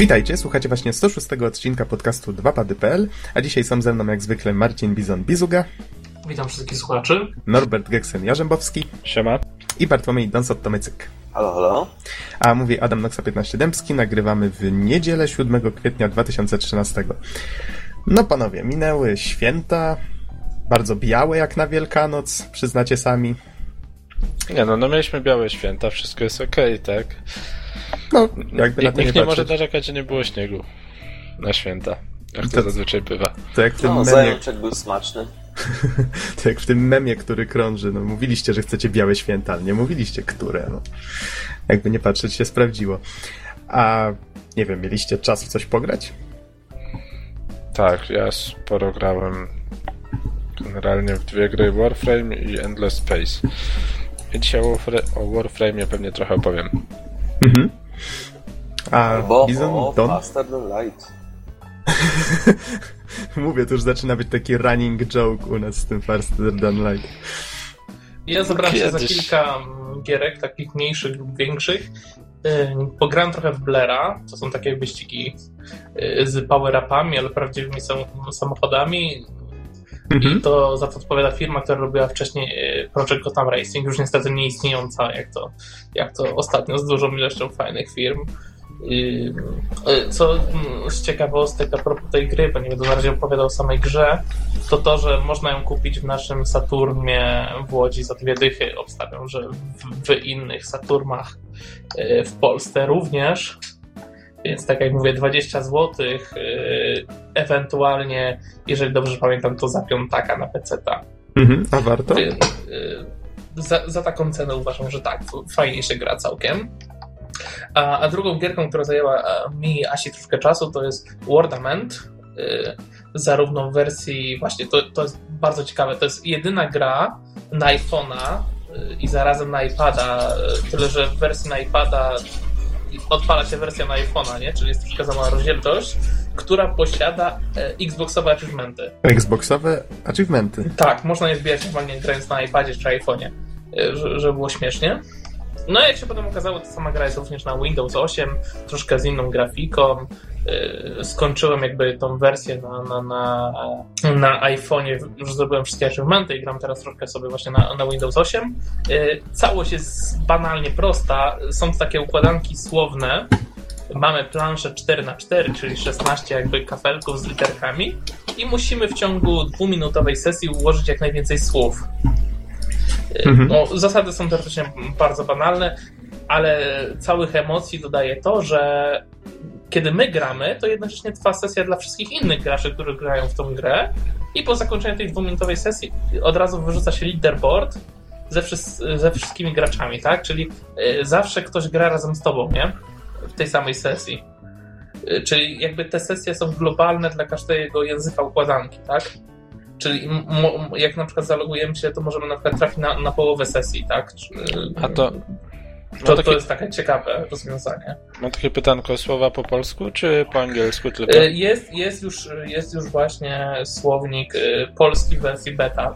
Witajcie, słuchacie właśnie 106 odcinka podcastu 2pady.pl, a dzisiaj są ze mną jak zwykle Marcin Bizon-Bizuga. Witam wszystkich słuchaczy. Norbert Geksen-Jarzębowski. Siema. I Bartłomiej Donsot-Tomycyk. Halo, halo. A mówi Adam Noxa 15 Dębski, nagrywamy w niedzielę 7 kwietnia 2013. No panowie, minęły święta, bardzo białe jak na Wielkanoc, przyznacie sami. Nie no, no mieliśmy białe święta, wszystko jest okej, okay, tak? No, jakby na to Nikt nie, nie może narzekać, że nie było śniegu na święta. Jak to, To- zazwyczaj bywa. To jak w tym No, memie, zajączek był smaczny. to jak w tym memie, który krąży, no mówiliście, że chcecie białe święta, ale nie mówiliście, które, no. Jakby nie patrzeć się sprawdziło. A nie wiem, mieliście czas w coś pograć? Tak, ja sporo grałem generalnie w dwie gry Warframe i Endless Space. I dzisiaj o, Warfra- o Warframe pewnie trochę opowiem. Mhm. A Bo Bizon, o, Don? faster than light. Mówię, to już zaczyna być taki running joke u nas z tym Faster Than Light. Ja zabrałem się za kilka mm, gierek, takich mniejszych lub większych. Pograłem trochę w Blera, to są takie wyścigi yy, z power-upami, ale prawdziwymi sam, samochodami. Mhm. I to za to odpowiada firma, która robiła wcześniej yy, Project Gotham Racing, już niestety nie istniejąca, jak to, jak to ostatnio z dużą ilością fajnych firm. Yy, Co mm, z ciekawostek a propos tej gry, bo nie będę na razie opowiadał o samej grze, to to, że można ją kupić w naszym Saturnie w Łodzi za dwie dychy. Obstawiam, że w, w innych Saturmach yy, w Polsce również. Więc tak jak mówię, 20 zł, yy, ewentualnie, jeżeli dobrze pamiętam, to za piątaka na PC-ta. Mhm. A warto? Yy, za, za taką cenę uważam, że tak, fajnie się gra całkiem. A, a drugą gierką, która zajęła e, mi Asi troszkę czasu, to jest Wordament. Yy, zarówno w wersji, właśnie to, to jest bardzo ciekawe, to jest jedyna gra na iPhone'a i zarazem na iPada, tyle że w wersji na iPada odpala się wersja na iPhone'a, nie? czyli jest mała rozdzielczość, która posiada e, Xboxowe achievementy. Xboxowe achievementy. Tak, można je zbierać normalnie grając na iPadzie czy iPhone'ie, że- żeby było śmiesznie. No jak się potem okazało, ta sama gra jest również na Windows 8, troszkę z inną grafiką. Y, Skończyłem jakby tą wersję na, na, na, na iPhone'ie, już zrobiłem wszystkie achievementy i gram teraz troszkę sobie właśnie na, na Windows 8. Y, Całość jest banalnie prosta, są to takie układanki słowne. Mamy planszę 4x4, czyli 16 jakby kafelków z literkami i musimy w ciągu dwuminutowej sesji ułożyć jak najwięcej słów. Mhm. No, zasady są teoretycznie bardzo banalne, ale całych emocji dodaje to, że kiedy my gramy, to jednocześnie trwa sesja dla wszystkich innych graczy, którzy grają w tą grę i po zakończeniu tej dwuminutowej sesji od razu wyrzuca się leaderboard ze, ze wszystkimi graczami, tak? Czyli y, zawsze ktoś gra razem z tobą, nie? W tej samej sesji. Y, Czyli jakby te sesje są globalne dla każdego języka układanki, tak? Czyli jak na przykład zalogujemy się, to możemy na przykład trafić na, na połowę sesji, tak? Czy- A to... To, to takie, jest takie ciekawe rozwiązanie. mam takie pytanko, słowa po polsku czy po angielsku tylko? Y, Jest, jest, już, jest już właśnie słownik y, polski w wersji beta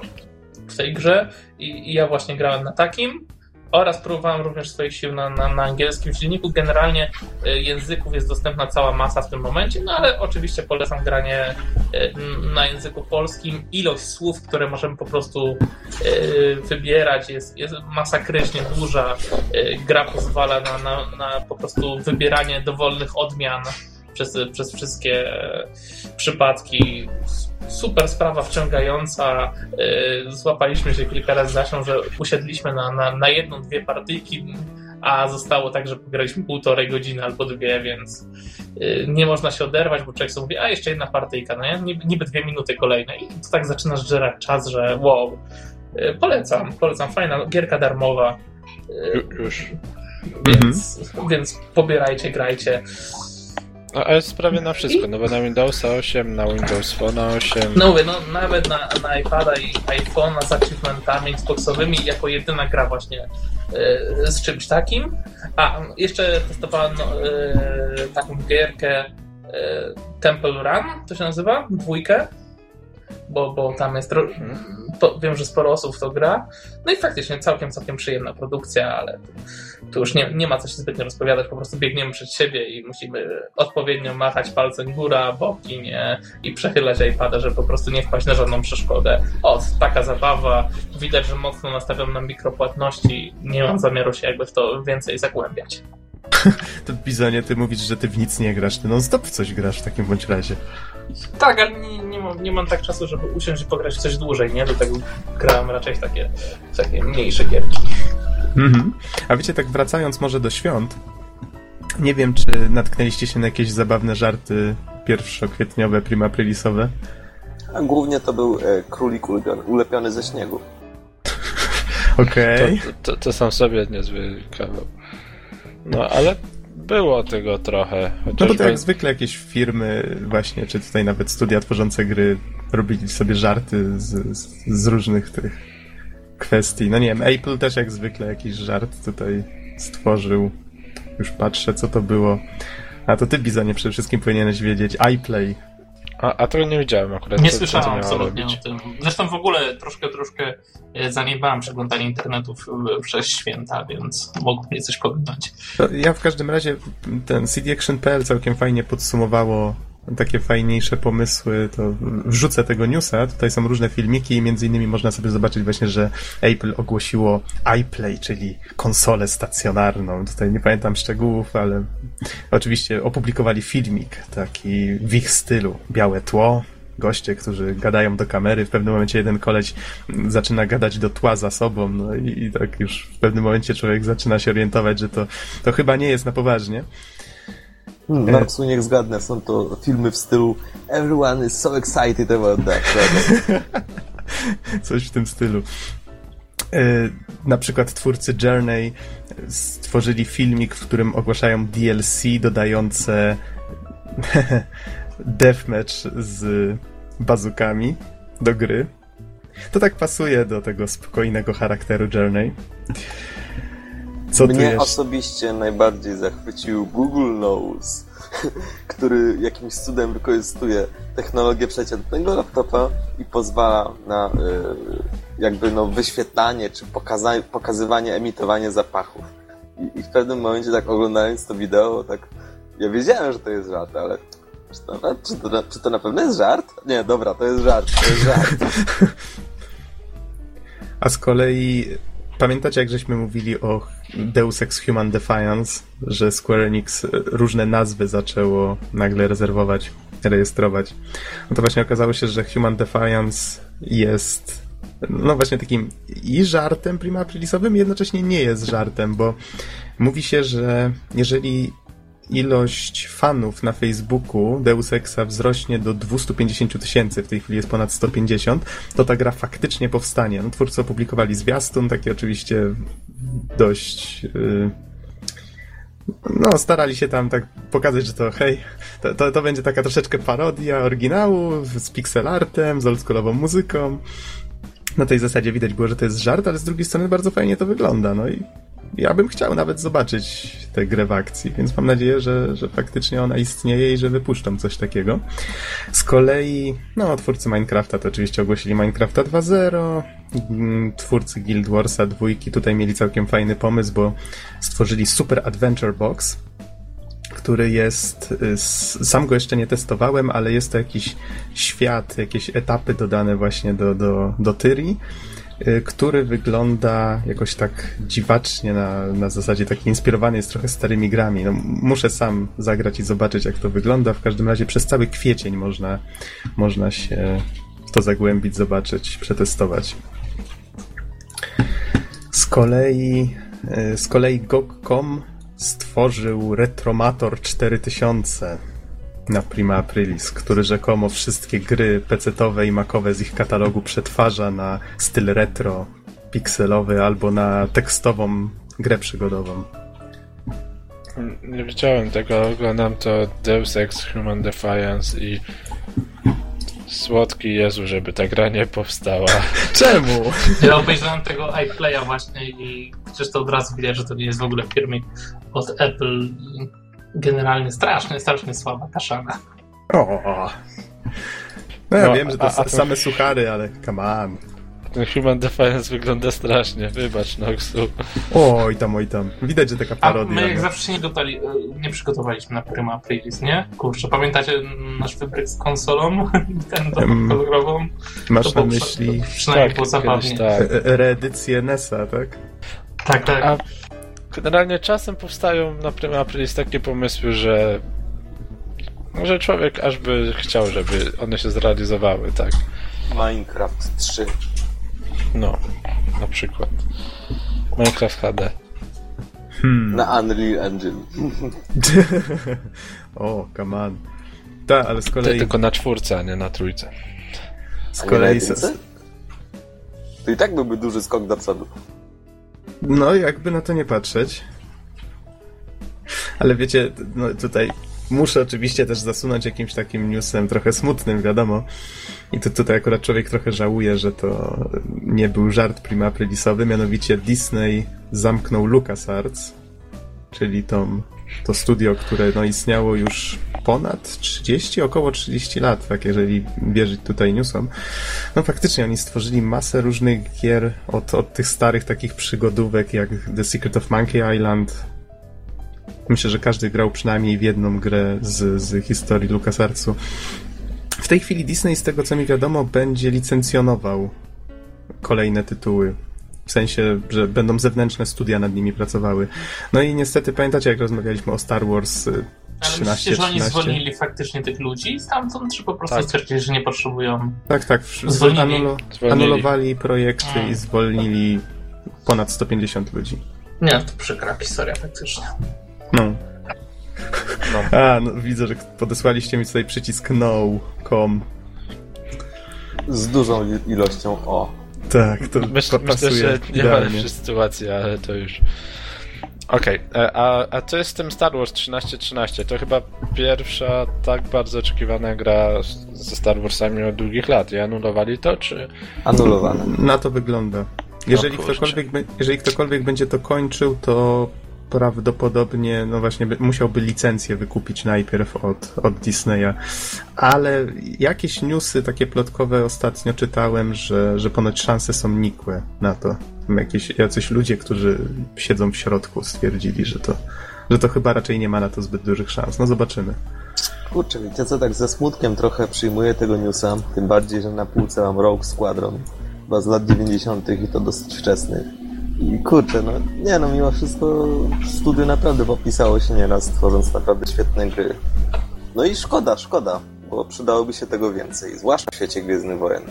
w tej grze i, i ja właśnie grałem na takim oraz próbowałem również swoich sił na, na, na angielskim silniku. Generalnie y, języków jest dostępna cała masa w tym momencie, no ale oczywiście polecam granie y, na języku polskim. Ilość słów, które możemy po prostu y, wybierać jest, jest masakrycznie duża. Gra pozwala na, na, na po prostu wybieranie dowolnych odmian przez, przez wszystkie przypadki. Super sprawa wciągająca. E, Złapaliśmy się kilka razy za się, że usiedliśmy na, na, na jedną, dwie partyjki, a zostało tak, że pograliśmy półtorej godziny albo dwie, więc e, nie można się oderwać, bo człowiek sobie mówi, a jeszcze jedna partyjka, no nie? Niby- niby dwie minuty kolejne i to tak zaczyna żerać czas, że wow. E, Polecam, polecam, fajna gierka darmowa. Ju- Już. Więc, więc pobierajcie, grajcie. No, ale jest prawie na wszystko, no bo na Windowsa 8, na Windows Phone 8. No mówię, no nawet na, na iPada i iPhone'a z achievementami Xboxowymi jako jedyna gra właśnie e, z czymś takim. A, jeszcze testowałem no, e, taką gierkę e, Temple Run, to się nazywa, dwójkę. Bo, bo tam jest. To, wiem, że sporo osób to gra. No i faktycznie całkiem, całkiem przyjemna produkcja, ale tu, tu już nie, nie ma co się zbytnio rozpowiadać. Po prostu biegniemy przed siebie i musimy odpowiednio machać palcem góra, boki, nie? I przechylać iPada, żeby po prostu nie wpaść na żadną przeszkodę. O, taka zabawa. Widać, że mocno nastawiam na mikropłatności. Nie mam zamiaru się jakby w to więcej zagłębiać. To Bizonie, ty mówisz, że ty w nic nie grasz, ty non stop w coś grasz w takim bądź razie. Tak, ale nie, nie, mam, nie mam tak czasu, żeby usiąść i pograć w coś dłużej, nie? Dlatego grałem raczej w takie, w takie mniejsze gierki. Mhm. A wiecie, tak wracając może do świąt, nie wiem, czy natknęliście się na jakieś zabawne żarty pierwszokwietniowe, primaprilisowe? A głównie to był e, królik ulepiony, ulepiony ze śniegu. Okej. To, to, to sam sobie niezły kawał. No, ale było tego trochę. No bo Chociażby... to jak zwykle jakieś firmy właśnie, czy tutaj nawet studia tworzące gry robili sobie żarty z, z, z różnych tych kwestii. No nie wiem, Apple też jak zwykle jakiś żart tutaj stworzył. Już patrzę, co to było. A to ty, Bizonie, przede wszystkim powinieneś wiedzieć. iPlay. A, a tego nie widziałem akurat. Nie co- co to słyszałem miało absolutnie robić. o tym. Zresztą w ogóle troszkę, troszkę e, zaniedbałem przeglądanie internetu w- przez święta, więc mogło mnie coś pominąć. To ja w każdym razie ten cdaction.pl całkiem fajnie podsumowało takie fajniejsze pomysły, to wrzucę tego newsa. Tutaj są różne filmiki i między innymi można sobie zobaczyć właśnie, że Apple ogłosiło iPlay, czyli konsolę stacjonarną. Tutaj nie pamiętam szczegółów, ale oczywiście opublikowali filmik taki w ich stylu. Białe tło, goście, którzy gadają do kamery. W pewnym momencie jeden koleś zaczyna gadać do tła za sobą, no i, i tak już w pewnym momencie człowiek zaczyna się orientować, że to, to chyba nie jest na poważnie. Hmm. Marksu, niech zgadnę, są to filmy w stylu Everyone is so excited about that. Coś w tym stylu. E, Na przykład twórcy Journey stworzyli filmik, w którym ogłaszają DLC dodające deathmatch z bazukami do gry. To tak pasuje do tego spokojnego charakteru Journey. Co Mnie osobiście najbardziej zachwycił Google Knows, który jakimś cudem wykorzystuje technologię przeciętnego laptopa i pozwala na y, jakby no wyświetlanie czy pokaza- pokazywanie, emitowanie zapachów. I, I w pewnym momencie tak oglądając to wideo, tak ja wiedziałem, że to jest żart, ale czy to, na- czy to, czy to na pewno jest żart? Nie, dobra, to jest żart, to jest żart. A z kolei pamiętacie, jak żeśmy mówili o Deus Ex Human Defiance, że Square Enix e, różne nazwy zaczęło nagle rezerwować, rejestrować. No to właśnie okazało się, że Human Defiance jest no właśnie takim i żartem prima aprilisowym, i jednocześnie nie jest żartem, bo mówi się, że jeżeli ilość fanów na Facebooku Deus Exa wzrośnie do 250 tysięcy, w tej chwili jest ponad 150, to ta gra faktycznie powstanie. No, twórcy opublikowali zwiastun, taki oczywiście dość... Yy, no, starali się tam tak pokazać, że to hej, to, to, to będzie taka troszeczkę parodia oryginału z pixel artem, z oldschoolową muzyką. Na tej zasadzie widać było, że to jest żart, ale z drugiej strony bardzo fajnie to wygląda. No i ja bym chciał nawet zobaczyć tę grę w akcji, więc mam nadzieję, że, że faktycznie ona istnieje i że wypuszczą coś takiego. Z kolei, no, twórcy Minecrafta to oczywiście ogłosili Minecrafta 2.0, mm, twórcy Guild Warsa 2 tutaj mieli całkiem fajny pomysł, bo stworzyli Super Adventure Box, który jest, y, sam go jeszcze nie testowałem, ale jest to jakiś świat, jakieś etapy dodane właśnie do, do, do Tyri, y, który wygląda jakoś tak dziwacznie na, na zasadzie taki inspirowany jest trochę starymi grami. No, muszę sam zagrać i zobaczyć jak to wygląda. W każdym razie przez cały kwiecień można, można się w to zagłębić, zobaczyć, przetestować. Z kolei, y, z kolei GOG.com stworzył Retromator 4000 na Prima Aprilis, który rzekomo wszystkie gry PC-owe i macowe z ich katalogu przetwarza na styl retro, pikselowy albo na tekstową grę przygodową. Nie widziałem tego, oglądam to Deus Ex Human Defiance i słodki Jezu, żeby ta gra nie powstała. Czemu? Ja obejrzałem tego iPlaya właśnie i przecież to od razu widać, że to nie jest w ogóle firmik od Apple generalnie strasznie, strasznie słaba kaszana. O. No ja No, wiem, że to a- a same suchary, ale come on. Ten Human Defiance wygląda strasznie, wybacz Noxu. Oj tam, oj tam. Widać, że taka A parodia. my jak no. zawsze się nie, gotali, e, nie przygotowaliśmy na Prima Aprilis, nie? Kurczę, pamiętacie nasz wybryk z konsolą? Ten Em, kolorową? Masz To na myśli Przynajmniej tak, było zabawnie. tak. e- e- reedycję NES-a, tak? Tak, tak. A generalnie czasem powstają na Prima Aprilis takie pomysły, że że człowiek aż by chciał, żeby one się zrealizowały, tak. Minecraft 3. No, na przykład. Minecraft HD. Hmm. Na Unreal Engine. o, come on. Tak, ale z kolei... tylko na czwórce, a nie na trójce. Z na kolei... To i tak byłby duży skok do przodu. No, jakby na to nie patrzeć. Ale wiecie, no tutaj muszę oczywiście też zasunąć jakimś takim newsem trochę smutnym, wiadomo. I to tutaj akurat człowiek trochę żałuje, że to nie był żart prima aprilisowy, mianowicie Disney zamknął LucasArts, czyli tą, to studio, które no, istniało już ponad 30, około 30 lat, tak jeżeli wierzyć tutaj newsom. No faktycznie oni stworzyli masę różnych gier od, od tych starych takich przygodówek jak The Secret of Monkey Island. Myślę, że każdy grał przynajmniej w jedną grę z, z historii LucasArtsu. W tej chwili Disney, z tego co mi wiadomo, będzie licencjonował kolejne tytuły. W sensie, że będą zewnętrzne studia nad nimi pracowały. No i niestety pamiętacie, jak rozmawialiśmy o Star Wars y, Ale 13, myślicie, że oni 13? zwolnili faktycznie tych ludzi stamtąd, czy po prostu Tak. stwierdzili, że nie potrzebują? Tak, tak. Zwolnili. Anulo, anulowali projekty i zwolnili ponad 150 ludzi. Nie, to przykra historia faktycznie. No. No. A, no widzę, że podesłaliście mi tutaj przycisk no, com. Z dużą ilością O. Tak, to pasuje myślę, że nie ma idealnie. lepszej sytuacji, ale to już... Okej, e, a, a co jest z tym Star Wars 1313? To chyba pierwsza tak bardzo oczekiwana gra ze Star Warsami od długich lat. I anulowali to, czy... Anulowane. Na to wygląda. Jeżeli, kurczę. ktokolwiek, jeżeli ktokolwiek będzie to kończył, to prawdopodobnie, no właśnie, by, musiałby licencję wykupić najpierw od, od Disneya. Ale jakieś newsy takie plotkowe ostatnio czytałem, że, że ponoć szanse są nikłe na to. Jakieś, jacyś ludzie, którzy siedzą w środku, stwierdzili, że to, że to chyba raczej nie ma na to zbyt dużych szans. No zobaczymy. Kurczę, wiecie co, tak ze smutkiem trochę przyjmuję tego newsa, tym bardziej, że na półce mam Rogue Squadron, chyba z lat 90. i to dosyć wczesnych. I kurczę, no nie no, mimo wszystko studio naprawdę popisało się nieraz, tworząc naprawdę świetne gry. No i szkoda, szkoda, bo przydałoby się tego więcej, zwłaszcza w świecie Gwiezdnych Wojen.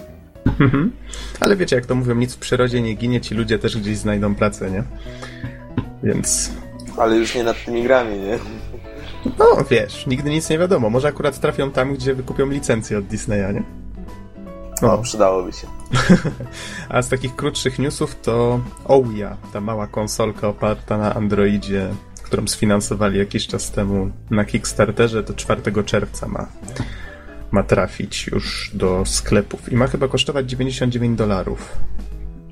Mhm. Ale wiecie, jak to mówią, nic w przyrodzie nie ginie, ci ludzie też gdzieś znajdą pracę, nie? Więc Ale już nie nad tymi grami, nie? No, wiesz, nigdy nic nie wiadomo. Może akurat trafią tam, gdzie wykupią licencję od Disneya, nie? No, No, przydałoby się. a z takich krótszych newsów to Ouya, ta mała konsolka oparta na Androidzie, którą sfinansowali jakiś czas temu na Kickstarterze, to 4 czerwca ma, ma trafić już do sklepów i ma chyba kosztować 99 dolarów.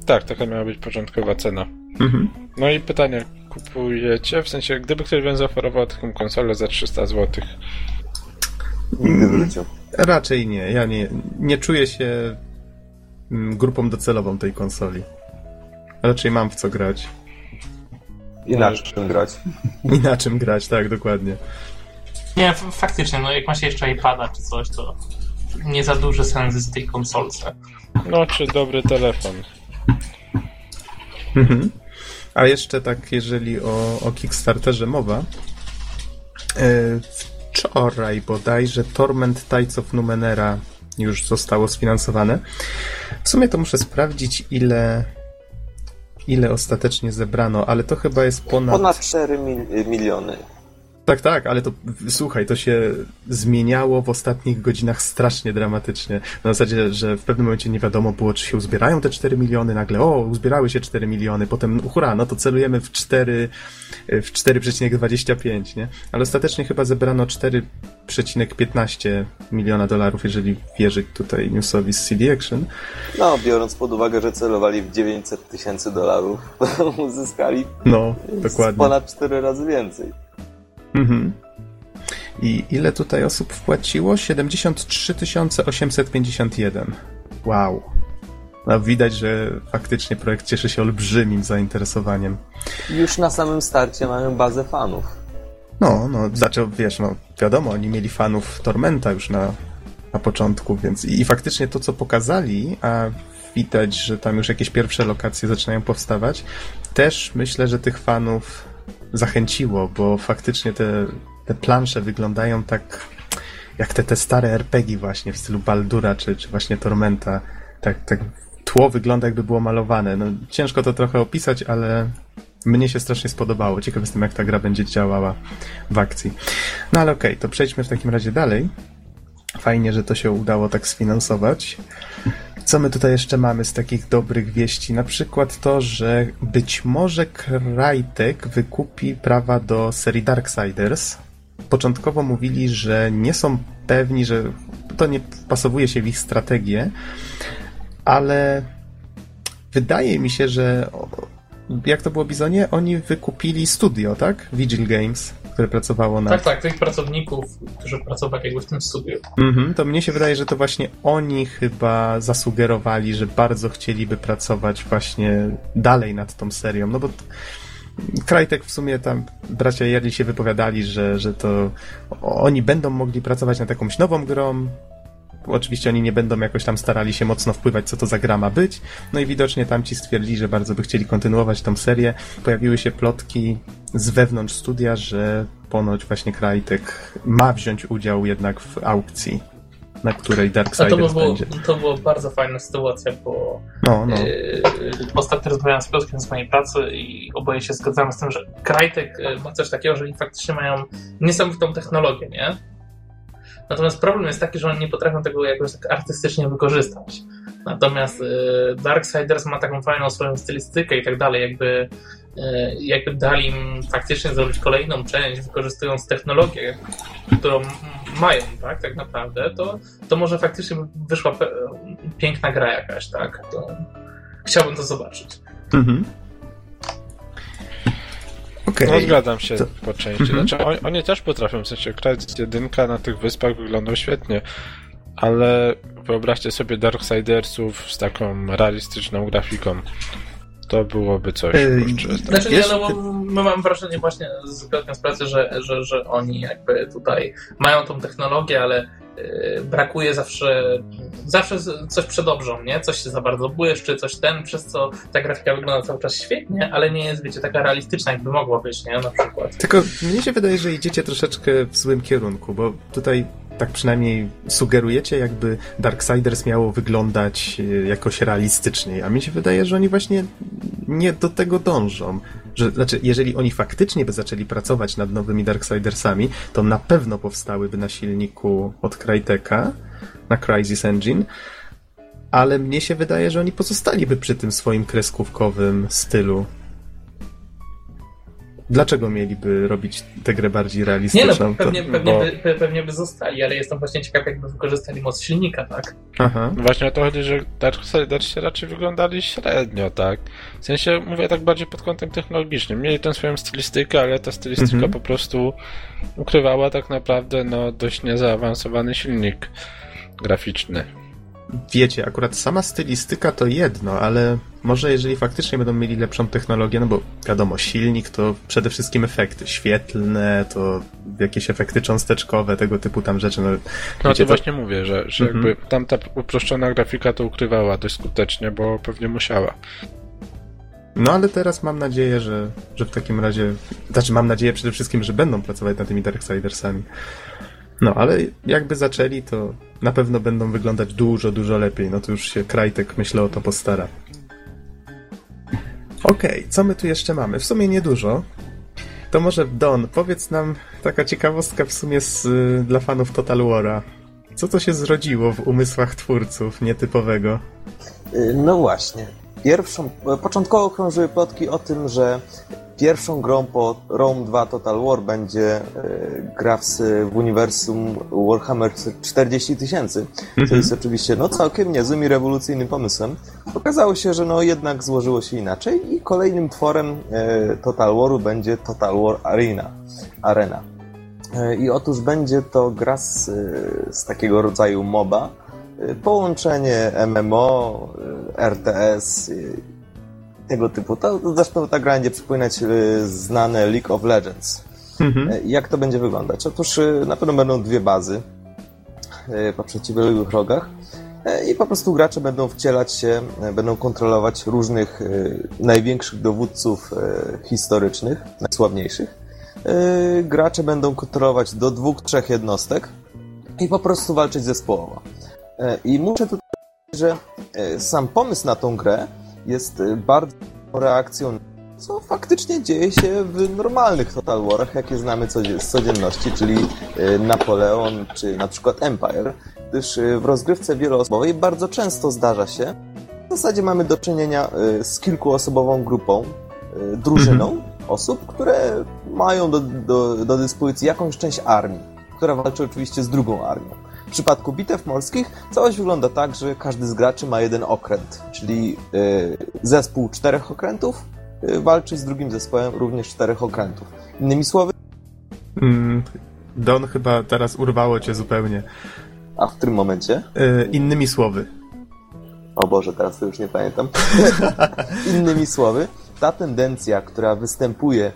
Tak, taka miała być początkowa cena. Mhm. No i pytanie, kupujecie? W sensie, gdyby ktoś wam zaoferował taką konsolę za 300 zł, Nigdy w życiu. Raczej nie. Ja nie, nie czuję się mm, grupą docelową tej konsoli. Raczej mam w co grać. Inaczej czym grać. I na czym grać, tak, dokładnie. Nie, faktycznie, no jak macie jeszcze iPada czy coś, to nie za duży sens z tej konsolce. no czy dobry telefon. Mhm. A jeszcze tak, jeżeli o, o Kickstarterze mowa, e, wczoraj bodajże Torment Tides of Numenera już zostało sfinansowane. W sumie to muszę sprawdzić, ile ile ostatecznie zebrano, ale to chyba jest ponad... Ponad 4 mil- miliony. Tak, tak, ale to słuchaj, to się zmieniało w ostatnich godzinach strasznie dramatycznie. Na zasadzie, że w pewnym momencie nie wiadomo było, czy się uzbierają te 4 miliony, nagle o, uzbierały się 4 miliony, potem hura, no to celujemy w 4, w 4,25, nie? Ale ostatecznie chyba zebrano 4,15 miliona dolarów, jeżeli wierzyć tutaj newsowi z CD Action. No, biorąc pod uwagę, że celowali w 900 tysięcy dolarów, uzyskali No, dokładnie. ponad 4 razy więcej. Mhm. I ile tutaj osób wpłaciło? 73 851. Wow. No, widać, że faktycznie projekt cieszy się olbrzymim zainteresowaniem. Już na samym starcie mamy bazę fanów. No, no, zaczął, wiesz, no, wiadomo, oni mieli fanów Tormenta już na, na początku, więc i, i faktycznie to, co pokazali, a widać, że tam już jakieś pierwsze lokacje zaczynają powstawać, też myślę, że tych fanów zachęciło, bo faktycznie te, te plansze wyglądają tak jak te, te stare RPG właśnie w stylu Baldura czy, czy właśnie Tormenta. Tak, tak tło wygląda jakby było malowane. No, ciężko to trochę opisać, ale mnie się strasznie spodobało. Ciekaw jestem, jak ta gra będzie działała w akcji. No ale okej, okay, to przejdźmy w takim razie dalej. Fajnie, że to się udało tak sfinansować. Co my tutaj jeszcze mamy z takich dobrych wieści? Na przykład to, że być może Crytek wykupi prawa do serii Darksiders. Początkowo mówili, że nie są pewni, że to nie wpasowuje się w ich strategię, ale wydaje mi się, że jak to było Bizonie? Oni wykupili studio, tak? Vigil Games, które pracowało na... Tak, tak, tych pracowników, którzy pracowali jakby w tym studiu. Mhm, to mnie się wydaje, że to właśnie oni chyba zasugerowali, że bardzo chcieliby pracować właśnie dalej nad tą serią, no bo Krajtek w sumie tam bracia Jerli się wypowiadali, że, że to oni będą mogli pracować nad jakąś nową grą, Oczywiście oni nie będą jakoś tam starali się mocno wpływać, co to za gra ma być. No i widocznie tamci stwierdzili, że bardzo by chcieli kontynuować tą serię. Pojawiły się plotki z wewnątrz studia, że ponoć właśnie Krajtek ma wziąć udział jednak w aukcji, na której Darksiders no to było, będzie. To była bardzo fajna sytuacja, bo no, no. Yy, ostatnio rozmawiałem z Piotrkiem z mojej pracy i oboje się zgadzamy z tym, że Krajtek e, ma coś takiego, że oni faktycznie mają niesamowitą technologię, nie? Natomiast problem jest taki, że oni nie potrafią tego jakoś tak artystycznie wykorzystać. Natomiast y, Darksiders ma taką fajną swoją stylistykę i tak dalej, jakby, y, jakby dali im faktycznie zrobić kolejną część, wykorzystując technologię, którą mają, tak, tak naprawdę, to, to może faktycznie wyszła piękna gra jakaś, tak. To chciałbym to zobaczyć. Mhm. Okay. No zgadzam się to... po części. Mhm. Znaczy, oni, oni, też potrafią, w sensie Crysis jedynka na tych wyspach wyglądał świetnie, ale wyobraźcie sobie Darksidersów z taką realistyczną grafiką. To byłoby coś. Yy, znaczy, nie, no, bo my mam wrażenie właśnie z z pracy, że, że, że oni jakby tutaj mają tą technologię, ale brakuje zawsze, zawsze coś przedobrzą, nie? Coś się za bardzo błyszczy, coś ten, przez co ta grafika wygląda cały czas świetnie, ale nie jest, wiecie, taka realistyczna, jakby mogła być, nie? Na przykład. Tylko mnie się wydaje, że idziecie troszeczkę w złym kierunku, bo tutaj tak przynajmniej sugerujecie, jakby Darksiders miało wyglądać y, jakoś realistyczniej, a mi się wydaje, że oni właśnie nie do tego dążą że, znaczy, jeżeli oni faktycznie by zaczęli pracować nad nowymi Darksidersami, to na pewno powstałyby na silniku od Cryteka, na Crysis Engine, ale mnie się wydaje, że oni pozostaliby przy tym swoim kreskówkowym stylu. Dlaczego mieliby robić tę grę bardziej realistyczną? Nie no, pewnie, to, pewnie, bo... by, pewnie by zostali, ale jestem właśnie ciekaw, jakby wykorzystali moc silnika, tak? Aha. Właśnie o to chodzi, że Darksiders raczej wyglądali średnio, tak? W sensie, mówię tak bardziej pod kątem technologicznym. Mieli tę swoją stylistykę, ale ta stylistyka mhm. po prostu ukrywała tak naprawdę no, dość niezaawansowany silnik graficzny wiecie, akurat sama stylistyka to jedno, ale może jeżeli faktycznie będą mieli lepszą technologię, no bo wiadomo, silnik to przede wszystkim efekty świetlne, to jakieś efekty cząsteczkowe, tego typu tam rzeczy. No, no wiecie, to właśnie mówię, że, że mhm. jakby tamta uproszczona grafika to ukrywała dość skutecznie, bo pewnie musiała. No ale teraz mam nadzieję, że, że w takim razie, znaczy mam nadzieję przede wszystkim, że będą pracować nad tymi Darksidersami. No, ale jakby zaczęli, to na pewno będą wyglądać dużo, dużo lepiej. No to już się Krajtek, myślę, o to postara. Okej, okay, co my tu jeszcze mamy? W sumie niedużo. To może Don, powiedz nam taka ciekawostka w sumie z, dla fanów Total War'a. Co to się zrodziło w umysłach twórców nietypowego? Y, no właśnie. Pierwszą, początkowo krążyły plotki o tym, że Pierwszą grą po Rome 2 Total War będzie e, gra w, w uniwersum Warhammer 40 tysięcy. To mhm. jest oczywiście no, całkiem niezłym i rewolucyjnym pomysłem. Okazało się, że no, jednak złożyło się inaczej i kolejnym tworem e, Total Waru będzie Total War Arena. Arena. E, I otóż będzie to gra z, z takiego rodzaju MOBA, połączenie MMO, RTS, tego typu. To, zresztą ta gra będzie przypominać znane League of Legends. Mhm. Jak to będzie wyglądać? Otóż na pewno będą dwie bazy po przeciwległych rogach i po prostu gracze będą wcielać się, będą kontrolować różnych największych dowódców historycznych, najsławniejszych. Gracze będą kontrolować do dwóch, trzech jednostek i po prostu walczyć zespołowo. I muszę tutaj powiedzieć, że sam pomysł na tą grę jest bardzo reakcją co faktycznie dzieje się w normalnych Total Warach, jakie znamy z codzienności, czyli Napoleon czy na przykład Empire, gdyż w rozgrywce wieloosobowej bardzo często zdarza się, w zasadzie mamy do czynienia z kilkuosobową grupą, drużyną mhm. osób, które mają do, do, do dyspozycji jakąś część armii, która walczy oczywiście z drugą armią. W przypadku bitew morskich całość wygląda tak, że każdy z graczy ma jeden okręt, czyli zespół czterech okrętów walczy z drugim zespołem również czterech okrętów. Innymi słowy... Mm, Don, chyba teraz urwało cię zupełnie. A w którym momencie? Yy, innymi słowy. O Boże, teraz to już nie pamiętam. innymi słowy, ta tendencja, która występuje,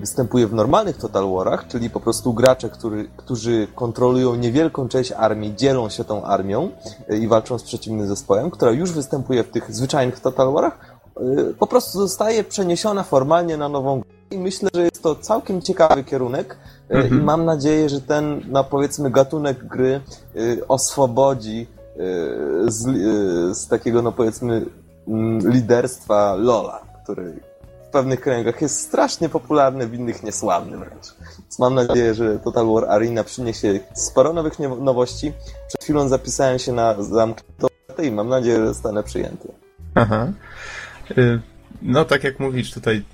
występuje w normalnych Total Warach, czyli po prostu gracze, który, którzy kontrolują niewielką część armii, dzielą się tą armią e, i walczą z przeciwnym zespołem, która już występuje w tych zwyczajnych Total Warach, e, po prostu zostaje przeniesiona formalnie na nową grę. I myślę, że jest to całkiem ciekawy kierunek mhm. i mam nadzieję, że ten, no powiedzmy, gatunek gry oswobodzi z, z takiego, no powiedzmy, mm, liderstwa Lola, który pewnych kręgach jest strasznie popularny, w innych niesławny wręcz. Więc mam nadzieję, że Total War Arena przyniesie sporo nowych nowości. Przed chwilą zapisałem się na zamkniętą i mam nadzieję, że zostanę przyjęty. Aha. Y, no, tak jak mówisz, tutaj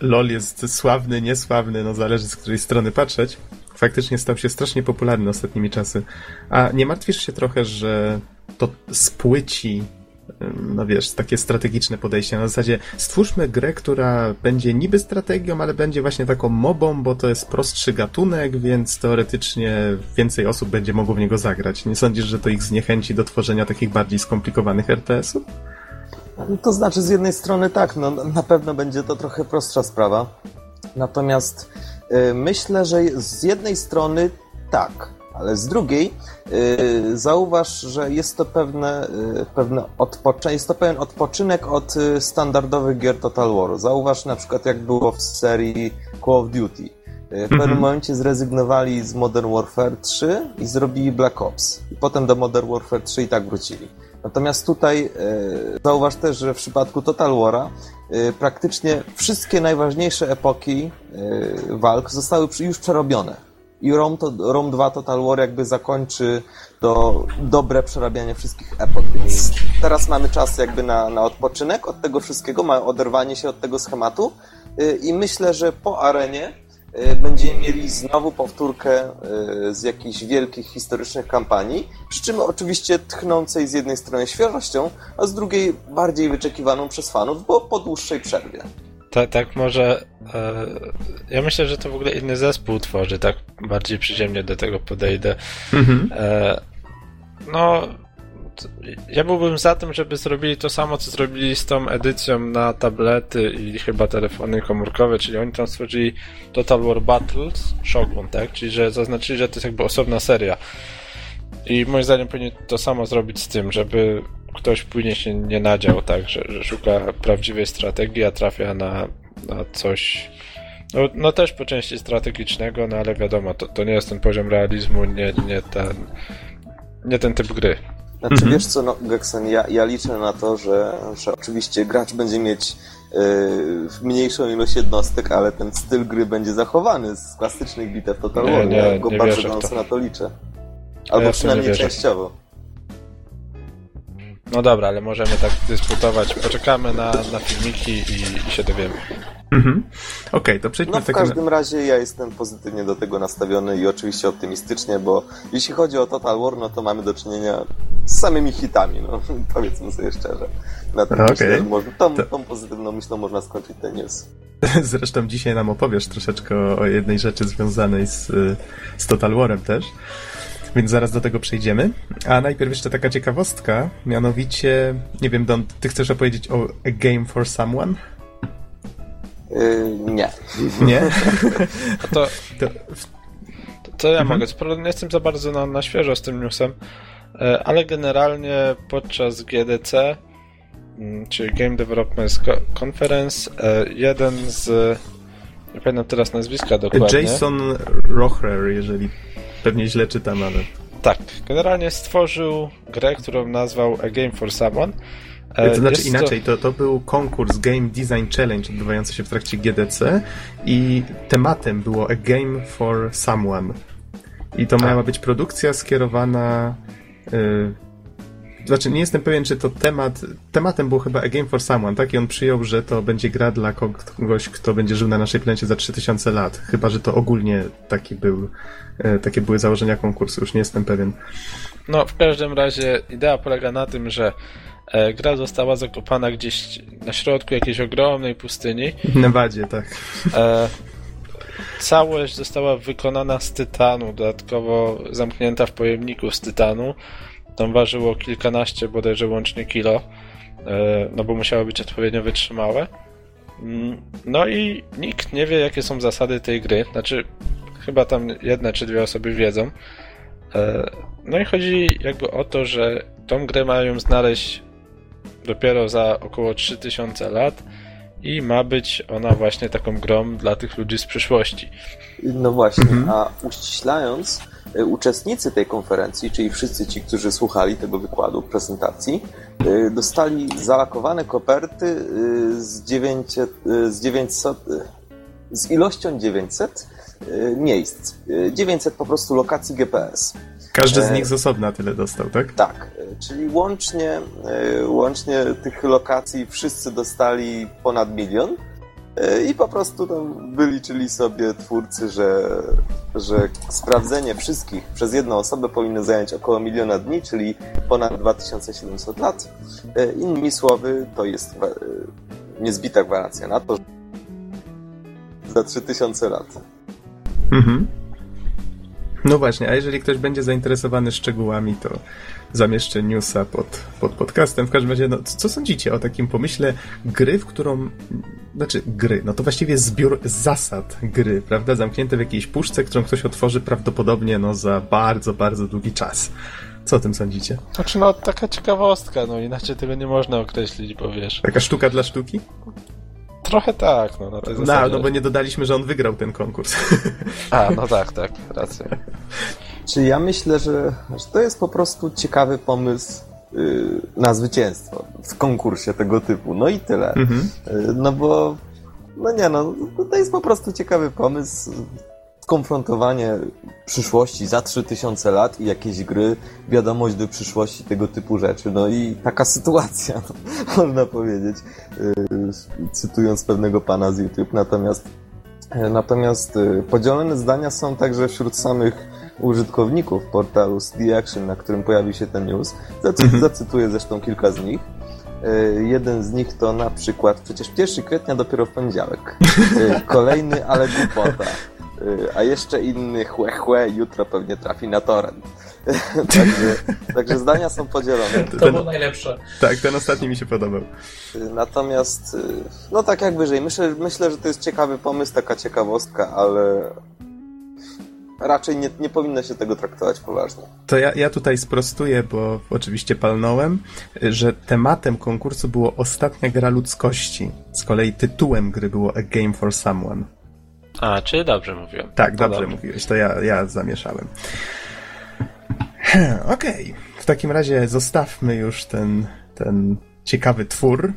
LOL jest sławny, niesławny, no zależy z której strony patrzeć. Faktycznie stał się strasznie popularny ostatnimi czasy. A nie martwisz się trochę, że to spłyci no wiesz, takie strategiczne podejście. Na zasadzie stwórzmy grę, która będzie niby strategią, ale będzie właśnie taką mobą, bo to jest prostszy gatunek, więc teoretycznie więcej osób będzie mogło w niego zagrać. Nie sądzisz, że to ich zniechęci do tworzenia takich bardziej skomplikowanych RTS-ów? To znaczy, z jednej strony tak, no, na pewno będzie to trochę prostsza sprawa. Natomiast yy, myślę, że z jednej strony tak, ale z drugiej yy, zauważ, że jest to pewne, yy, pewne odpoczę- jest to pewien odpoczynek od yy, standardowych gier Total War. Zauważ na przykład jak było w serii Call of Duty. W pewnym mm -hmm. momencie zrezygnowali z Modern Warfare 3 i zrobili Black Ops. I potem do Modern Warfare 3 i tak wrócili. Natomiast tutaj zauważ też, że w przypadku Total War'a praktycznie wszystkie najważniejsze epoki walk zostały już przerobione i ROM, to, ROM 2 Total War jakby zakończy to dobre przerabianie wszystkich epok, więc teraz mamy czas jakby na, na odpoczynek od tego wszystkiego, ma oderwanie się od tego schematu y, i myślę, że po arenie y, będziemy mieli znowu powtórkę y, z jakichś wielkich historycznych kampanii, przy czym oczywiście tchnącej z jednej strony świeżością, a z drugiej bardziej wyczekiwaną przez fanów, bo po dłuższej przerwie. Tak, tak może. E, ja myślę, że to w ogóle inny zespół tworzy, tak bardziej przyziemnie do tego podejdę. Mhm. E, no. Ja byłbym za tym, żeby zrobili to samo, co zrobili z tą edycją na tablety i chyba telefony komórkowe, czyli oni tam stworzyli Total War Battles Shogun, tak? Czyli że zaznaczyli, że to jest jakby osobna seria. I moim zdaniem powinien to samo zrobić z tym, żeby ktoś później się nie nadział, tak, że, że szuka prawdziwej strategii, a trafia na, na coś. No, no, też po części strategicznego, no ale wiadomo, to, to nie jest ten poziom realizmu, nie, nie ten nie ten typ gry. Znaczy mhm. wiesz co, no, Geksen, ja, ja liczę na to, że, że oczywiście gracz będzie mieć yy, mniejszą ilość jednostek, ale ten styl gry będzie zachowany z klasycznych bitew Total War. Nie, nie, ja go nie bardzo gorąco na to liczę. Albo ja przynajmniej częściowo. No dobra, ale możemy tak dyskutować. Poczekamy na, na filmiki i, i się dowiemy. Mhm. Okej, okay, to przejdźmy no, w każdym razie ja jestem pozytywnie do tego nastawiony i oczywiście optymistycznie, bo jeśli chodzi o Total War, no to mamy do czynienia z samymi hitami, no powiedzmy sobie szczerze. Na tym okay. myślę, tą, tą pozytywną myślą można skończyć ten news. Zresztą dzisiaj nam opowiesz troszeczkę o, o jednej rzeczy związanej z, z Total Warem też. Więc zaraz do tego przejdziemy. A najpierw jeszcze taka ciekawostka, mianowicie, nie wiem, Don, ty chcesz opowiedzieć o A Game for Someone? Yy, nie. Nie? A to, To, to, to ja Mhm. mogę. Nie jestem za bardzo na, na świeżo z tym newsem, e, ale generalnie podczas GDC, mm, czyli Game Developers Co- Conference, e, jeden z. Nie pamiętam teraz nazwiska dokładnie. Jason Rohrer, jeżeli pewnie źle czytam, ale... Tak, generalnie stworzył grę, którą nazwał A Game for Someone. E, To znaczy inaczej, to, to był konkurs Game Design Challenge odbywający się w trakcie GDC i tematem było A Game for Someone. I to miała być produkcja skierowana. y, znaczy, nie jestem pewien, czy to temat. Tematem był chyba A Game for Someone, tak? I on przyjął, że to będzie gra dla kogoś, kto będzie żył na naszej planecie za 3000 lat. Chyba, że to ogólnie taki był, y, takie były założenia konkursu, już nie jestem pewien. No, w każdym razie idea polega na tym, że e, gra została zakopana gdzieś na środku jakiejś ogromnej pustyni. W Nevadzie, tak. E, całość została wykonana z tytanu, dodatkowo zamknięta w pojemniku z tytanu. Tam ważyło kilkanaście bodajże łącznie kilo, e, no bo musiało być odpowiednio wytrzymałe. Mm, No i nikt nie wie, jakie są zasady tej gry. Znaczy, chyba tam jedna czy dwie osoby wiedzą. E, No i chodzi jakby o to, że tą grę mają znaleźć dopiero za około 3000 lat i ma być ona właśnie taką grą dla tych ludzi z przyszłości. No właśnie, Mhm. a uściślając, uczestnicy tej konferencji, czyli wszyscy ci, którzy słuchali tego wykładu, prezentacji, y, dostali zalakowane koperty y, z 900, y, z 900 y, z ilością 900 y, miejsc. Y, 900 po prostu lokacji GPS. Każdy z E, nich z osobna tyle dostał, tak? Tak, y, czyli łącznie, y, łącznie tych lokacji wszyscy dostali ponad milion y, i po prostu tam wyliczyli sobie twórcy, że, że sprawdzenie wszystkich przez jedną osobę powinno zająć około miliona dni, czyli ponad 2700 lat. Y, Innymi słowy, to jest y, niezbita gwarancja na to, że za 3000 lat. Mhm. No właśnie, a jeżeli ktoś będzie zainteresowany szczegółami, to zamieszczę newsa pod, pod podcastem. W każdym razie, no, co sądzicie o takim pomyśle gry, w którą. Znaczy, gry, no to właściwie zbiór zasad gry, prawda? Zamknięte w jakiejś puszce, którą ktoś otworzy prawdopodobnie no, za bardzo, bardzo długi czas. Co o tym sądzicie? Znaczy, no, taka ciekawostka, no inaczej tego nie można określić, bo wiesz. Taka sztuka dla sztuki? Trochę tak, no na tej No, zasadzie. no bo nie dodaliśmy, że on wygrał ten konkurs. A, no tak, tak, racja. Czy ja myślę, że, że to jest po prostu ciekawy pomysł na zwycięstwo w konkursie tego typu. No i tyle. Mhm. Yy, no bo, no nie no, to jest po prostu ciekawy pomysł. Skonfrontowanie przyszłości za 3000 lat i jakieś gry, wiadomość do przyszłości, tego typu rzeczy. No i taka sytuacja, no, można powiedzieć, yy, cytując pewnego pana z YouTube. Natomiast Natomiast y, podzielone zdania są także wśród samych użytkowników portalu The Action, na którym pojawił się ten news. Zacy- Mhm. Zacytuję zresztą kilka z nich. Y, Jeden z nich to na przykład, przecież 1 kwietnia dopiero w poniedziałek. Y, Kolejny, ale głupota. Y, A jeszcze inny, chłe, chłe, jutro pewnie trafi na torrent. także, także zdania są podzielone. To Ten- było najlepsze. Tak, ten ostatni mi się podobał. Natomiast, no tak jak wyżej, myślę, myślę, że to jest ciekawy pomysł, taka ciekawostka, ale raczej nie, nie powinno się tego traktować poważnie. To ja, ja tutaj sprostuję, bo oczywiście palnąłem, że tematem konkursu było ostatnia gra ludzkości. Z kolei tytułem gry było A Game for Someone. A, czyli dobrze mówiłem. Tak, To dobrze mówiłeś, to ja, ja zamieszałem. Okej, w takim razie zostawmy już ten, ten ciekawy twór.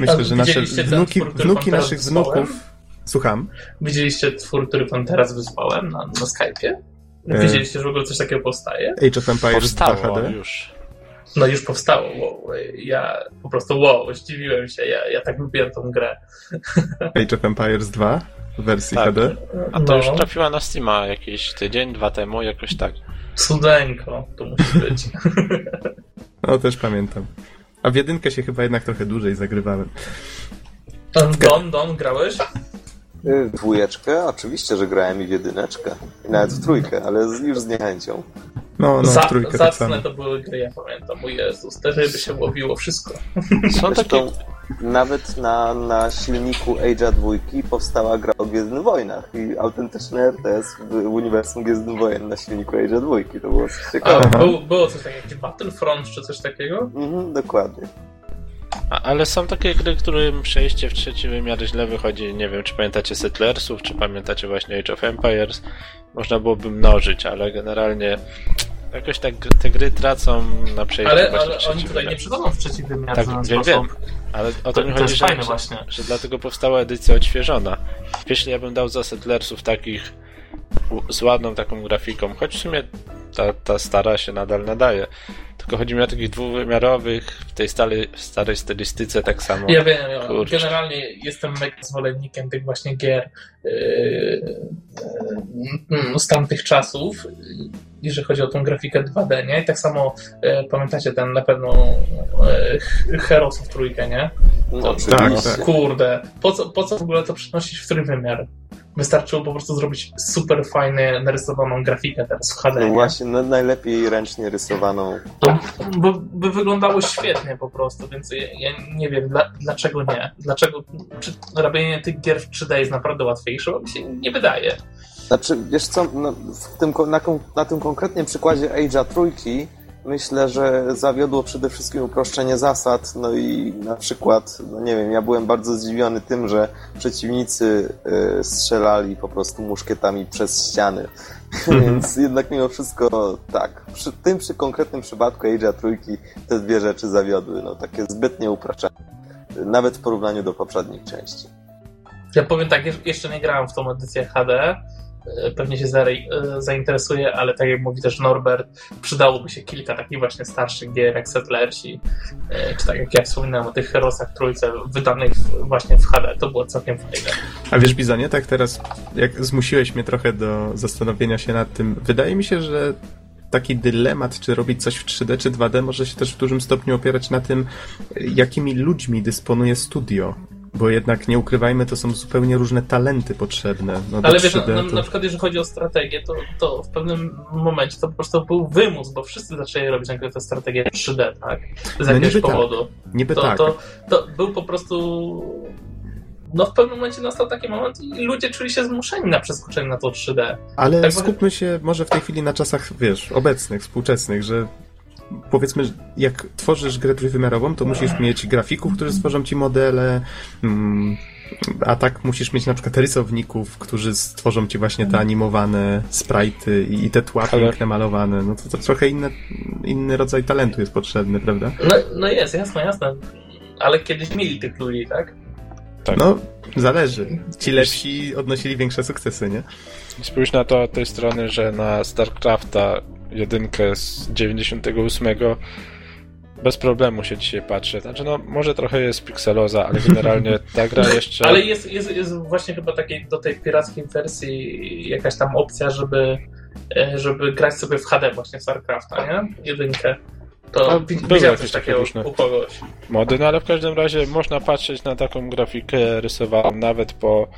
Myślę, że nasze wnuki, wnuki naszych wnuków. Słucham. Widzieliście twór, który wam teraz wysłałem na, na Skype'ie? E. Widzieliście, że w ogóle coś takiego powstaje? Age of Empires 2 Powstało HD. już. No już powstało, wow. Ja po prostu wow, zdziwiłem się, ja, ja tak lubiłem tą grę. Age of Empires 2 w wersji Tak. HD. A to no, już trafiła na Steama jakiś tydzień, dwa temu, jakoś tak. cudeńko to musi być. No też pamiętam. A w jedynkę się chyba jednak trochę dłużej zagrywałem. Don, Don, grałeś? Y, W dwójeczkę? Oczywiście, że grałem i w jedyneczkę. I nawet w trójkę, ale z, już z niechęcią. No, no, Za, trójkę tak zacne to były gry, ja pamiętam. O Jezus, te ryby się łowiło wszystko. Są takie... Zresztą nawet na, na silniku Age'a dwójki powstała gra o Gwiezdnych Wojnach i autentyczny RTS w uniwersum Gwiezdnych Wojen na silniku Age'a dwójki. To było coś A, ciekawego. był, było coś takiego, jak Battlefront czy coś takiego? Mhm, dokładnie. A, ale są takie gry, którym przejście w trzeci wymiar źle wychodzi. Nie wiem, czy pamiętacie Settlersów, czy pamiętacie właśnie Age of Empires. Można byłoby mnożyć, ale generalnie jakoś tak te gry tracą na przejście Ale, właśnie ale w trzeci oni tutaj wymiar. nie przychodzą w trzeci wymiar Tak, w wiem, wiem. Ale o to, To- mi to chodzi, że, że, właśnie. że dlatego powstała edycja odświeżona. Jeśli ja bym dał za Settlersów takich z ładną taką grafiką, choć w sumie ta, ta stara się nadal nadaje. Tylko chodzi mi o takich dwuwymiarowych, w tej starej, starej stylistyce tak samo. Ja wiem, Kurczę. generalnie jestem mega zwolennikiem tych właśnie gier yy, yy, z tamtych czasów, jeżeli chodzi o tą grafikę 2D, nie? I tak samo yy, pamiętacie ten na pewno yy, Heroesów trójkę, nie? No, To-. Tak, tak. Kurde, po co, po co w ogóle to przenosić w trójwymiar? Wystarczyło po prostu zrobić super fajnie narysowaną grafikę teraz w HD. No nie? właśnie, no, najlepiej ręcznie rysowaną. By, by wyglądało świetnie po prostu, więc ja, ja nie wiem, dla, dlaczego nie. Dlaczego czy robienie tych gier w 3D jest naprawdę łatwiejsze, bo mi się nie wydaje. Znaczy, wiesz co, no, tym, na, na tym konkretnym przykładzie Age'a trójki myślę, że zawiodło przede wszystkim uproszczenie zasad, no i na przykład, no nie wiem, ja byłem bardzo zdziwiony tym, że przeciwnicy y, strzelali po prostu muszkietami przez ściany. Więc jednak mimo wszystko tak, przy tym przy konkretnym przypadku Age'a trójki te dwie rzeczy zawiodły, no takie zbytnie uproszczenie. Nawet w porównaniu do poprzednich części. Ja powiem tak, jeszcze nie grałem w tą edycję HD, pewnie się e, zainteresuję, ale tak jak mówi też Norbert, przydałoby się kilka takich właśnie starszych gier jak Settlersi, e, czy tak jak ja wspominałem o tych Herosach Trójce, wydanych właśnie w HD, to było całkiem fajne. A wiesz, Bizonie, tak teraz, jak zmusiłeś mnie trochę do zastanowienia się nad tym, wydaje mi się, że taki dylemat, czy robić coś w 3D czy 2D, może się też w dużym stopniu opierać na tym, jakimi ludźmi dysponuje studio. Bo jednak nie ukrywajmy, to są zupełnie różne talenty potrzebne. No, Ale wiesz, 3D na, to... na przykład jeżeli chodzi o strategię, to, to w pewnym momencie to po prostu był wymus, bo wszyscy zaczęli robić nagle tę strategię 3D, tak? Z No jakiegoś tak. powodu. Niby To, tak. to, to był po prostu. No w pewnym momencie nastał taki moment i ludzie czuli się zmuszeni na przeskoczenie na to 3D. Ale Tak, skupmy się może w tej chwili na czasach, wiesz, obecnych, współczesnych, że powiedzmy, jak tworzysz grę trójwymiarową, to musisz mieć grafików, którzy stworzą ci modele, mm, a tak musisz mieć na przykład rysowników, którzy stworzą ci właśnie te animowane sprite'y i, i te tła Ale- piękne malowane. No to, to trochę inne, inny rodzaj talentu jest potrzebny, prawda? No, no jest, jasne, jasne. Ale kiedyś mieli tych ludzi, tak? Tak. No, zależy. Ci lepsi odnosili większe sukcesy, nie? Spójrz na to od tej strony, że na StarCrafta jedynkę z 98 bez problemu się dzisiaj patrzy. Znaczy, no, może trochę jest pikseloza, ale generalnie ta gra jeszcze... Ale jest, jest, jest właśnie chyba takiej do tej pirackiej wersji jakaś tam opcja, żeby, e, żeby grać sobie w HD właśnie StarCrafta, nie? Jedynkę. To No, widziałem coś takie takiego różne. u kogoś. mody, no ale w każdym razie można patrzeć na taką grafikę rysowaną nawet po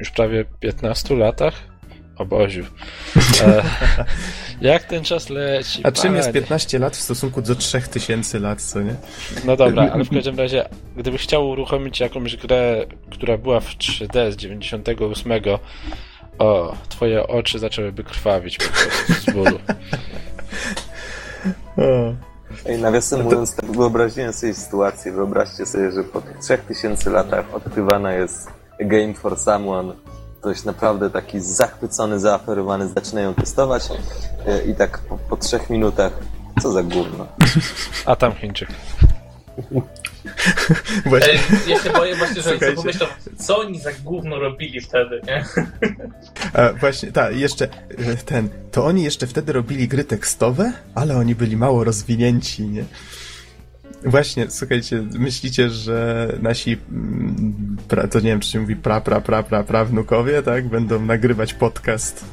już prawie 15 latach. O Boziu. E, jak ten czas leci? A czym jest panie. 15 lat w stosunku do 3000 lat, co nie? No dobra, ale w każdym razie, gdybyś chciał uruchomić jakąś grę, która była w 3D z 98, o, twoje oczy zaczęłyby krwawić po prostu z bólu. Ej, nawiasem mówiąc, tak wyobraziłem sobie sytuację. Wyobraźcie sobie, że po tych 3000 latach odkrywana jest A Game for Someone. Ktoś naprawdę taki zachwycony, zaaferowany zaczyna ją testować e, i tak po, po trzech minutach co za gówno. A tam Chińczyk. Właśnie. Ja się boję właśnie, że sobie Słuchajcie. pomyślą, co oni za gówno robili wtedy, nie? A właśnie, tak, jeszcze e, ten, to oni jeszcze wtedy robili gry tekstowe, ale oni byli mało rozwinięci, nie? Właśnie, słuchajcie, myślicie, że nasi, mm, pra, to nie wiem, czy się mówi pra, pra, pra, pra, prawnukowie, tak, będą nagrywać podcast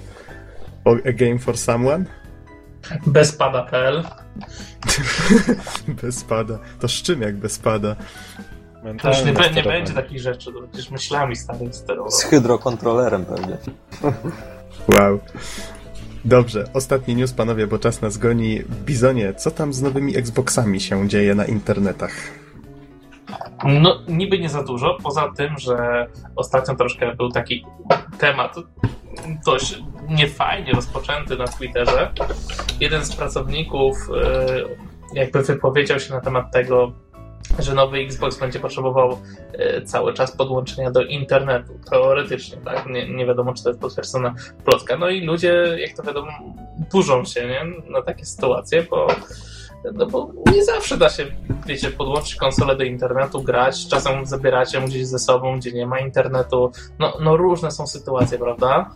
o A Game for Someone? Bezpada.pl Bez pada. To z czym jak bez pada? To już nie, nie będzie takich rzeczy, to będziesz myślami starych sterował. Z hydrokontrolerem pewnie. Wow. Dobrze, ostatni news, panowie, bo czas nas goni. Bizonie, co tam z nowymi Xboxami się dzieje na internetach? No, niby nie za dużo, poza tym, że ostatnio troszkę był taki temat dość niefajnie rozpoczęty na Twitterze. Jeden z pracowników e, jakby wypowiedział się na temat tego, że nowy Xbox będzie potrzebował e, cały czas podłączenia do internetu. Teoretycznie, tak? Nie, nie wiadomo, czy to jest potwierdzona plotka. No i ludzie, jak to wiadomo, burzą się nie? na takie sytuacje, bo no bo nie zawsze da się, wiecie, podłączyć konsolę do internetu, grać, czasem zabieracie ją gdzieś ze sobą, gdzie nie ma internetu. No, no różne są sytuacje, prawda?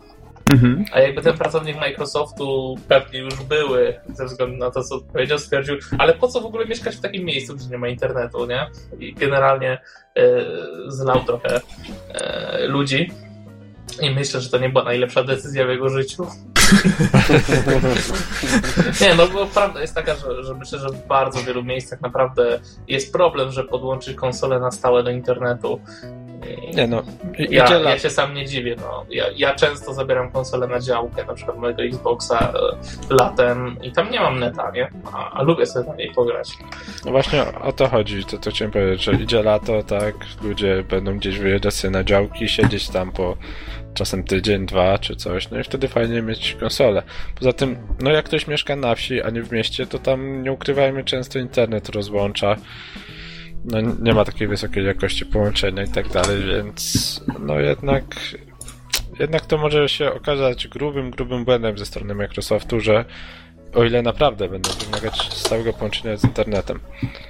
Mhm. A jakby ten pracownik Microsoftu pewnie już były, ze względu na to, co powiedział, stwierdził, ale po co w ogóle mieszkać w takim miejscu, gdzie nie ma internetu, nie? I generalnie e, zlał trochę e, ludzi. I myślę, że to nie była najlepsza decyzja w jego życiu. Nie, no bo prawda jest taka, że, że myślę, że w bardzo wielu miejscach naprawdę jest problem, że podłączyć konsolę na stałe do internetu. I Nie no, ja, ja się sam nie dziwię. No. Ja, ja często zabieram konsolę na działkę, na przykład mojego Xboxa e, latem i tam nie mam neta, nie? A, a lubię sobie na niej pograć. No właśnie o- o to chodzi, to, to chciałem powiedzieć, że idzie lato, tak, ludzie będą gdzieś wyjeżdżać sobie na działki, siedzieć tam po czasem tydzień, dwa czy coś, no i wtedy fajnie mieć konsolę. Poza tym, no jak ktoś mieszka na wsi, a nie w mieście, to tam nie ukrywajmy, często internet rozłącza. No nie ma takiej wysokiej jakości połączenia i tak dalej, więc no jednak jednak to może się okazać grubym, grubym błędem ze strony Microsoftu, że o ile naprawdę będą wymagać stałego połączenia z internetem.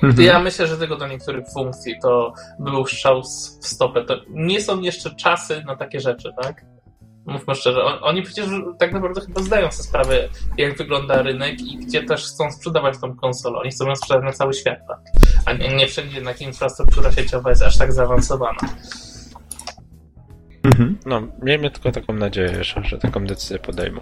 Mhm. Ja myślę, że tylko do niektórych funkcji to by był strzał w stopę. To nie są jeszcze czasy na takie rzeczy, tak? Mówmy szczerze, on- oni przecież tak naprawdę chyba zdają sobie sprawę, jak wygląda rynek i gdzie też chcą sprzedawać tą konsolę. Oni chcą ją sprzedać na cały świat, tak? A nie, nie wszędzie jednak infrastruktura sieciowa jest aż tak zaawansowana. Mhm. No, miejmy tylko taką nadzieję, że, że taką decyzję podejmą.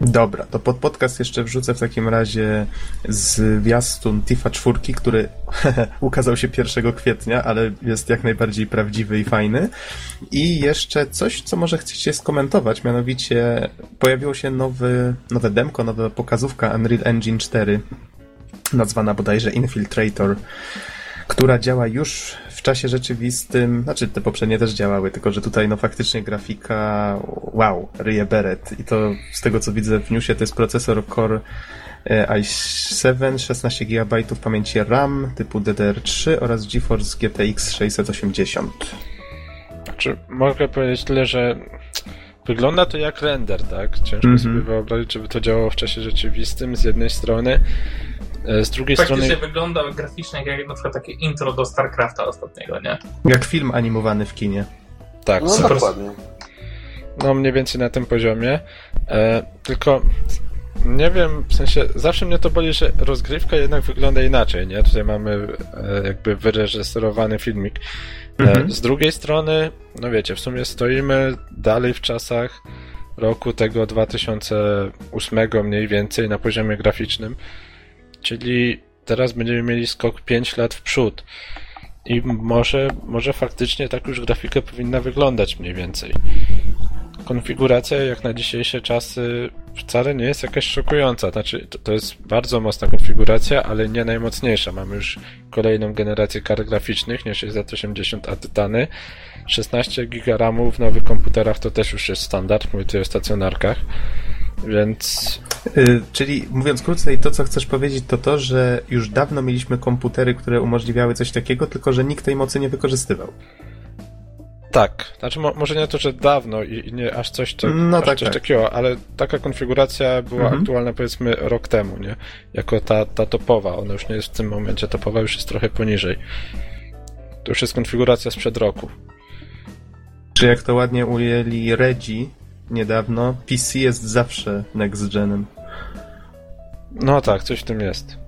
Dobra, to pod podcast jeszcze wrzucę w takim razie zwiastun Tifa 4, który ukazał się 1 kwietnia, ale jest jak najbardziej prawdziwy i fajny. I jeszcze coś, co może chcecie skomentować, mianowicie pojawiło się nowy, nowe demko, nowa pokazówka Unreal Engine 4, nazwana bodajże Infiltrator, która działa już czasie rzeczywistym, znaczy te poprzednie też działały, tylko że tutaj no faktycznie grafika, wow, ryje beret i to z tego co widzę w newsie to jest procesor Core e, i7, 16 GB pamięci RAM typu DDR3 oraz GeForce GTX 680. Znaczy, mogę powiedzieć tyle, że wygląda to jak render, tak? Ciężko Mhm. sobie wyobrazić, żeby to działało w czasie rzeczywistym z jednej strony. E, Z drugiej Faktycznie strony, wygląda graficznie jak na przykład takie intro do StarCrafta ostatniego, nie? Jak film animowany w kinie. tak, No Super. dokładnie. no mniej więcej na tym poziomie. E, tylko nie wiem, w sensie zawsze mnie to boli, że rozgrywka jednak wygląda inaczej, nie? Tutaj mamy e, jakby wyreżyserowany filmik. E, Mhm. z drugiej strony, no wiecie, w sumie stoimy dalej w czasach roku tego 2008 mniej więcej na poziomie graficznym, czyli teraz będziemy mieli skok 5 lat w przód. I może, może faktycznie tak już grafika powinna wyglądać mniej więcej. Konfiguracja jak na dzisiejsze czasy wcale nie jest jakaś szokująca. Znaczy, to, to jest bardzo mocna konfiguracja, ale nie najmocniejsza. Mamy już kolejną generację kart graficznych, nie 680, a Tytany. 16 GB w nowych komputerach to też już jest standard, mówię tutaj o stacjonarkach. Więc Y, czyli mówiąc krócej, to co chcesz powiedzieć to to, że już dawno mieliśmy komputery, które umożliwiały coś takiego, tylko że nikt tej mocy nie wykorzystywał. tak, znaczy mo, może nie to, że dawno i, i nie aż coś, to, No aż tak, coś tak. takiego, ale taka konfiguracja była Mhm. aktualna powiedzmy rok temu, nie? Jako ta, ta topowa, ona już nie jest w tym momencie topowa, już jest trochę poniżej. To już jest konfiguracja sprzed roku. Czy jak to ładnie ujęli Regi niedawno, PC jest zawsze next genem. No tak, coś w tym jest.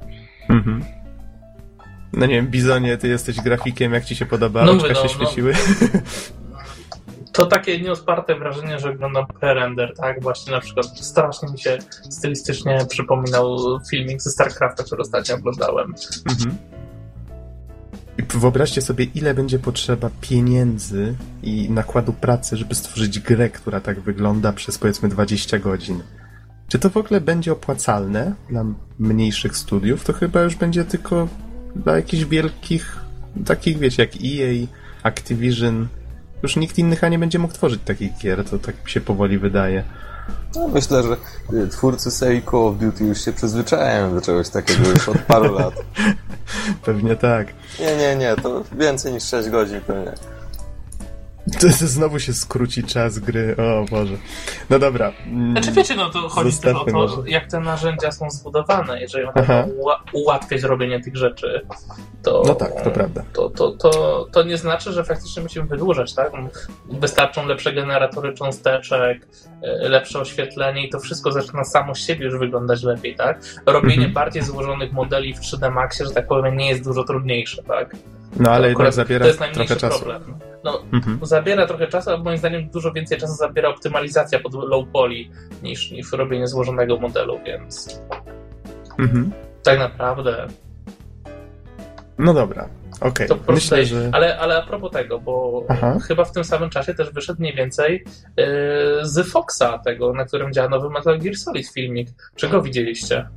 Mhm. No nie wiem, Bizonie, ty jesteś grafikiem, jak ci się podoba? No Oczka mówię, się no, no. świeciły? To takie nieosparte wrażenie, że wygląda pre-render, tak? Właśnie na przykład strasznie mi się stylistycznie przypominał filmik ze StarCrafta, który ostatnio oglądałem. Mhm. Wyobraźcie sobie, ile będzie potrzeba pieniędzy i nakładu pracy, żeby stworzyć grę, która tak wygląda przez powiedzmy 20 godzin. Czy to w ogóle będzie opłacalne dla mniejszych studiów? To chyba już będzie tylko dla jakichś wielkich, takich wiecie, jak EA, Activision. Już nikt inny nie będzie mógł tworzyć takich gier, to tak mi się powoli wydaje. No, myślę, że y, twórcy serii Call of Duty już się przyzwyczajają do czegoś takiego już od paru lat. Pewnie tak. Nie, nie, nie, to więcej niż 6 godzin pewnie. To, znowu się skróci czas gry, o Boże. No dobra. mm, Znaczy wiecie, no to chodzi też o to, może. jak te narzędzia są zbudowane. Jeżeli one Aha. ułatwiać robienie tych rzeczy, to, No tak, to prawda. to, to, to, to nie znaczy, że faktycznie musimy wydłużać, tak? Wystarczą lepsze generatory cząsteczek, e, lepsze oświetlenie i to wszystko zaczyna samo z siebie już wyglądać lepiej, tak? Robienie Mhm. bardziej złożonych modeli w 3D Maxie, że tak powiem, nie jest dużo trudniejsze, tak? No ale jednak zabiera to jest najmniejszy trochę czasu. problem. No, Mhm. zabiera trochę czasu, a moim zdaniem dużo więcej czasu zabiera optymalizacja pod low poly niż, niż robienie złożonego modelu, więc Mhm. tak naprawdę No dobra, okej. prostu Myślę, że... ale, ale a propos tego, bo Aha. chyba w tym samym czasie też wyszedł mniej więcej yy, z Foxa tego, na którym działa nowy Metal Gear Solid filmik. Czego widzieliście?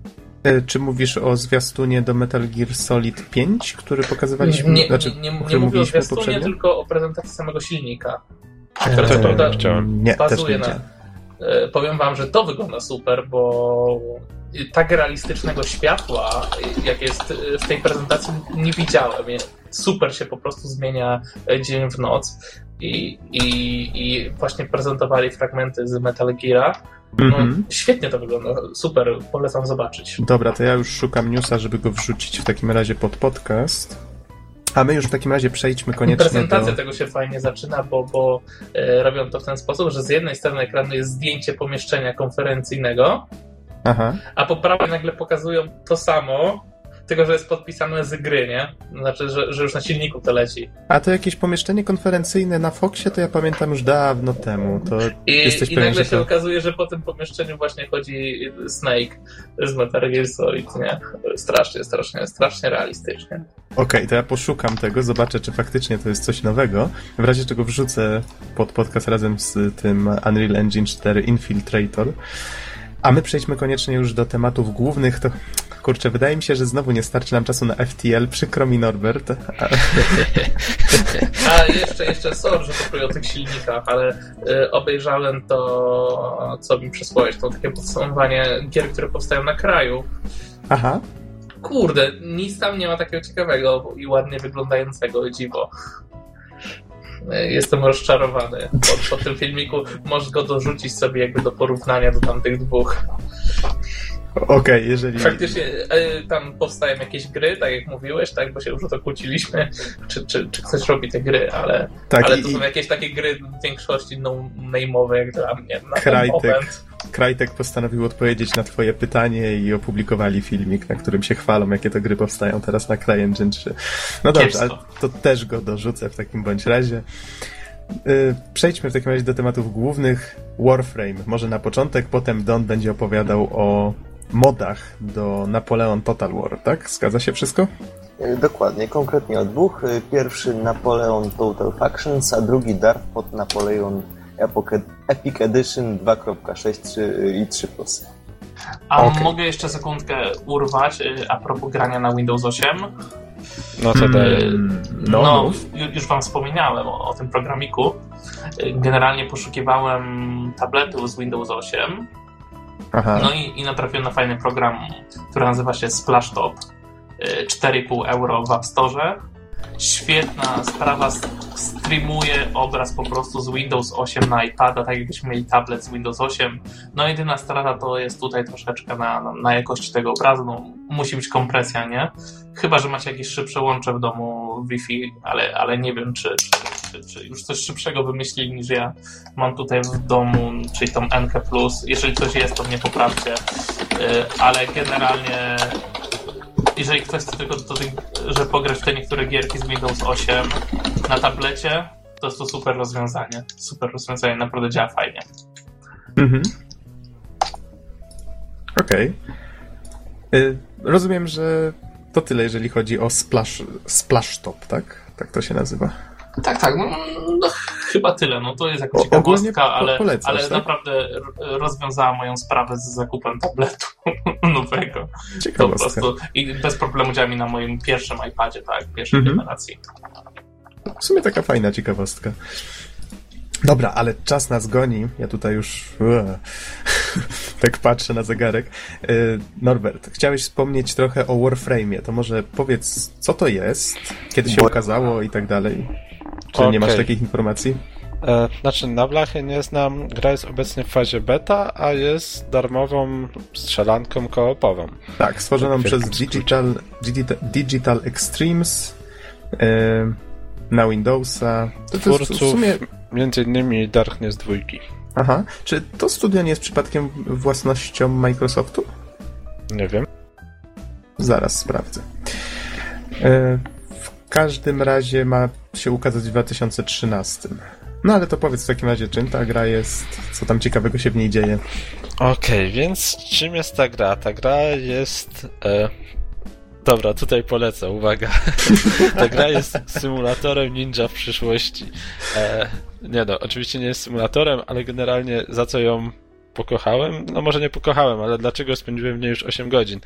E, Czy mówisz o zwiastunie do Metal Gear Solid 5, który pokazywaliśmy? Nie, znaczy, nie, nie, o nie mówię o zwiastunie, poprzednio? tylko o prezentacji samego silnika. E, która co prawda chciałem. Nie, też nie bazuje na. E, Powiem wam, że to wygląda super, bo tak realistycznego światła, jak jest w tej prezentacji, nie widziałem. Super się po prostu zmienia dzień w noc. I, i, i właśnie prezentowali fragmenty z Metal Gear'a. No, Mhm. Świetnie to wygląda, super, polecam zobaczyć. Dobra, to ja już szukam newsa, żeby go wrzucić w takim razie pod podcast. A my już w takim razie przejdźmy koniecznie Prezentacja do... tego się fajnie zaczyna, bo, bo e, robią to w ten sposób, że z jednej strony ekranu jest zdjęcie pomieszczenia konferencyjnego, Aha, a po prawej nagle pokazują to samo, tylko że jest podpisane z gry, nie? Znaczy, że, że już na silniku to leci. a to jakieś pomieszczenie konferencyjne na Foxie, to ja pamiętam już dawno temu. To I, jesteś i pewien, nagle że się to... okazuje, że po tym pomieszczeniu właśnie chodzi Snake z Metal Gear Solid, nie? Strasznie, strasznie, strasznie realistycznie. Okej, to ja poszukam tego, zobaczę, czy faktycznie to jest coś nowego. W razie czego wrzucę pod podcast razem z tym Unreal Engine 4 Infiltrator. A my przejdźmy koniecznie już do tematów głównych. To kurczę, wydaje mi się, że znowu nie starczy nam czasu na FTL. Przykro mi, Norbert. A, jeszcze, jeszcze, sorry, że to o tych silnikach, ale y, obejrzałem to, co mi przysłałeś, to takie podsumowanie gier, które powstają na kraju. aha, Kurde, nic tam nie ma takiego ciekawego i ładnie wyglądającego, dziwo. Jestem rozczarowany. Po, po tym filmiku możesz go dorzucić sobie jakby do porównania do tamtych dwóch. okej, jeżeli... Faktycznie y, tam powstają jakieś gry, tak jak mówiłeś, tak, bo się już o to kłóciliśmy, czy, czy, czy ktoś robi te gry, ale, Tak, ale to i są jakieś takie gry w większości no-name'owe jak dla mnie. Na ten Krajtek. moment. Krajtek postanowił odpowiedzieć na twoje pytanie i opublikowali filmik, na którym się chwalą, jakie to gry powstają teraz na CryEngine 3. No dobrze, ale to też go dorzucę w takim bądź razie. Yy, Przejdźmy w takim razie do tematów głównych. Warframe. Może na początek, potem Don będzie opowiadał o modach do Napoleon Total War, tak? Zgadza się wszystko? Y, Dokładnie, konkretnie o dwóch. Y, Pierwszy Napoleon Total Factions, a drugi Darth pod Napoleon Epic Edition 2.6 3 i 3+. A Okej. mogę jeszcze sekundkę urwać y, a propos grania na Windows 8? No to daje. Mm, No, no, już wam wspominałem o, o tym programiku. Y, Generalnie poszukiwałem tabletu z Windows 8, Aha. no i, i natrafiłem na fajny program, który nazywa się Splashtop. Y, 4,5 euro w App Store. Świetna sprawa, streamuje obraz po prostu z Windows 8 na iPada, tak jakbyśmy mieli tablet z Windows 8. No jedyna strata to jest tutaj troszeczkę na, na, na jakości tego obrazu, no, musi być kompresja, nie? Chyba, że macie jakieś szybsze łącze w domu Wi-Fi, ale, ale nie wiem, czy, czy, czy, czy już coś szybszego wymyślili niż ja mam tutaj w domu, czyli tą NK+. Jeżeli coś jest, to mnie poprawcie. Y, Ale generalnie jeżeli ktoś chce tylko do tych, że pograć w te niektóre gierki z Windows 8 na tablecie, to jest to super rozwiązanie. Super rozwiązanie, naprawdę działa fajnie. Mhm. Okej. Y, Rozumiem, że to tyle, jeżeli chodzi o Splash, splash Top, tak? Tak to się nazywa. Tak, tak, no, no, chyba tyle. No to jest jakaś ciekawostka, ale, polecasz, ale tak? naprawdę rozwiązała moją sprawę z zakupem tabletu nowego. Po Ciekawostka. prostu i bez problemu działa mi na moim pierwszym iPadzie, tak, pierwszej Mhm. generacji. W sumie taka fajna ciekawostka. Dobra, ale czas nas goni. Ja tutaj już ue, tak patrzę na zegarek. Y, Norbert, chciałeś wspomnieć trochę o Warframe'ie. To może powiedz, co to jest, kiedy się ukazało i tak dalej. Czy nie masz takich informacji? E, znaczy, na blachę nie znam. Gra jest obecnie w fazie beta, a jest darmową strzelanką koopową. Tak, stworzoną Tak, przez wielkim skrócie. Digital, Digital, Digital Extremes y, na Windowsa. To, w sumie... między innymi Darkness dwójki. Aha, czy to studio nie jest przypadkiem własnością Microsoftu? Nie wiem. Zaraz sprawdzę. E, każdym razie ma się ukazać w 2013. No ale to powiedz w takim razie, czym ta gra jest, co tam ciekawego się w niej dzieje. Okej, więc czym jest ta gra? Ta gra jest. E... Dobra, tutaj polecę, uwaga. ta gra jest symulatorem ninja w przyszłości. E... Nie no, oczywiście nie jest symulatorem, ale generalnie za co ją pokochałem? No może nie pokochałem, ale dlaczego spędziłem w niej już 8 godzin?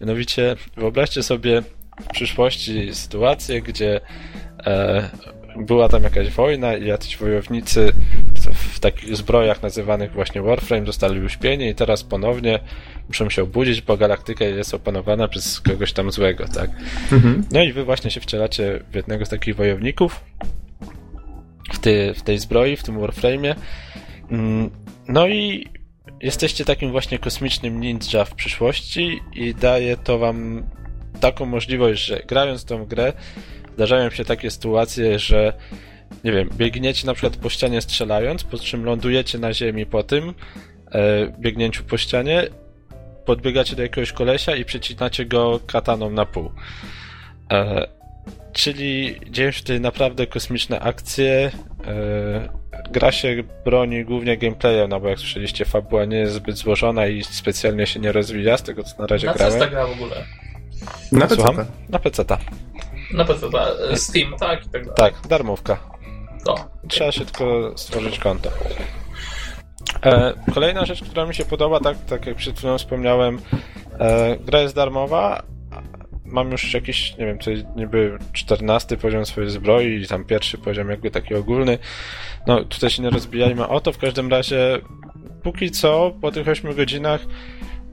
Mianowicie wyobraźcie sobie w przyszłości sytuację, gdzie e, była tam jakaś wojna i jacyś wojownicy w, w takich zbrojach nazywanych właśnie Warframe zostali uśpieni i teraz ponownie muszą się obudzić, bo galaktyka jest opanowana przez kogoś tam złego, tak? Mhm. No i wy właśnie się wcielacie w jednego z takich wojowników w, ty, w tej zbroi, w tym Warframe'ie. Mm, No i jesteście takim właśnie kosmicznym ninja w przyszłości i daje to wam taką możliwość, że grając tą grę zdarzają się takie sytuacje, że nie wiem, biegniecie na przykład po ścianie strzelając, po czym lądujecie na ziemi po tym e, biegnięciu po ścianie, podbiegacie do jakiegoś kolesia i przecinacie go kataną na pół. E, czyli dzieją się tutaj naprawdę kosmiczne akcje. E, gra się broni głównie gameplayem, no bo jak słyszeliście, fabuła nie jest zbyt złożona i specjalnie się nie rozwija z tego, co na razie Na co grałem. jest ta gra w ogóle? Na Słucham? PC. Na PC-ta. Na PC, ta, Steam, tak i tak dalej. Tak, darmówka. No. Trzeba się tylko stworzyć konto. E, kolejna rzecz, która mi się podoba, tak, tak jak przed chwilą wspomniałem, e, gra jest darmowa. Mam już jakiś, nie wiem, to jest niby 14 poziom swojej zbroi i tam pierwszy poziom jakby taki ogólny. No tutaj się nie rozbijajmy o to, w każdym razie póki co po tych 8 godzinach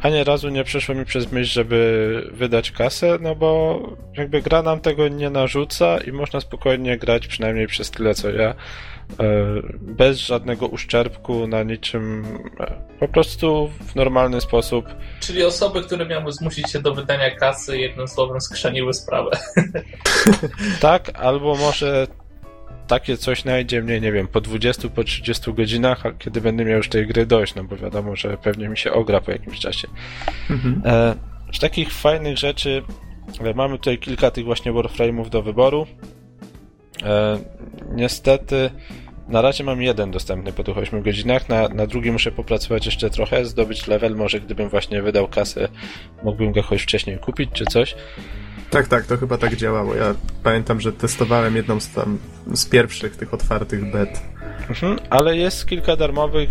ani razu nie przyszło mi przez myśl, żeby wydać kasę, no bo jakby gra nam tego nie narzuca i można spokojnie grać przynajmniej przez tyle co ja, e, bez żadnego uszczerbku na niczym, e, po prostu w normalny sposób. Czyli osoby, które miały zmusić się do wydania kasy, jednym słowem skrzeniły sprawę. Tak, albo może takie coś najdzie mnie, nie wiem, po 20, po 30 godzinach, a kiedy będę miał już tej gry dość, no bo wiadomo, że pewnie mi się ogra po jakimś czasie. Mhm. E, z takich fajnych rzeczy e, mamy tutaj kilka tych właśnie Warframe'ów do wyboru. E, niestety na razie mam jeden dostępny po tych 8 godzinach, na, na drugi muszę popracować jeszcze trochę, zdobyć level, może gdybym właśnie wydał kasę, mógłbym go jakoś wcześniej kupić czy coś. Tak, tak, to chyba tak działało. Ja pamiętam, że testowałem jedną z tam z pierwszych tych otwartych bet. Mhm, ale jest kilka darmowych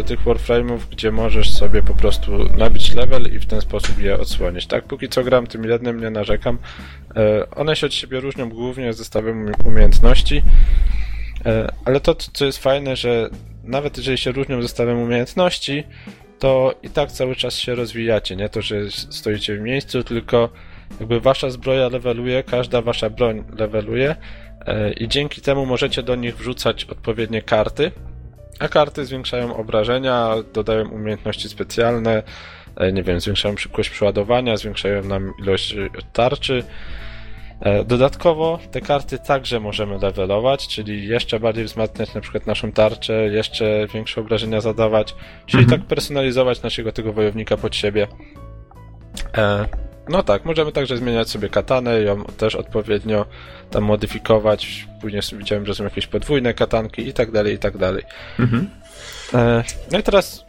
y, tych Warframe'ów, gdzie możesz sobie po prostu nabić level i w ten sposób je odsłonić. Tak, póki co gram tym jednym, nie narzekam. E, one się od siebie różnią głównie zestawem umie- umiejętności, e, ale to, co jest fajne, że nawet jeżeli się różnią zestawem umiejętności, to i tak cały czas się rozwijacie. Nie to, że stoicie w miejscu, tylko jakby wasza zbroja leveluje, każda wasza broń leveluje e, i dzięki temu możecie do nich wrzucać odpowiednie karty, a karty zwiększają obrażenia, dodają umiejętności specjalne, e, nie wiem, zwiększają szybkość przeładowania, zwiększają nam ilość e, tarczy. Dodatkowo te karty także możemy levelować, czyli jeszcze bardziej wzmacniać na przykład naszą tarczę, jeszcze większe obrażenia zadawać, czyli Mhm. tak personalizować naszego tego wojownika pod siebie. No tak, możemy także zmieniać sobie katanę, ją też odpowiednio tam modyfikować. Później widziałem, że są jakieś podwójne katanki i tak dalej, i tak dalej. Mhm. E, no i teraz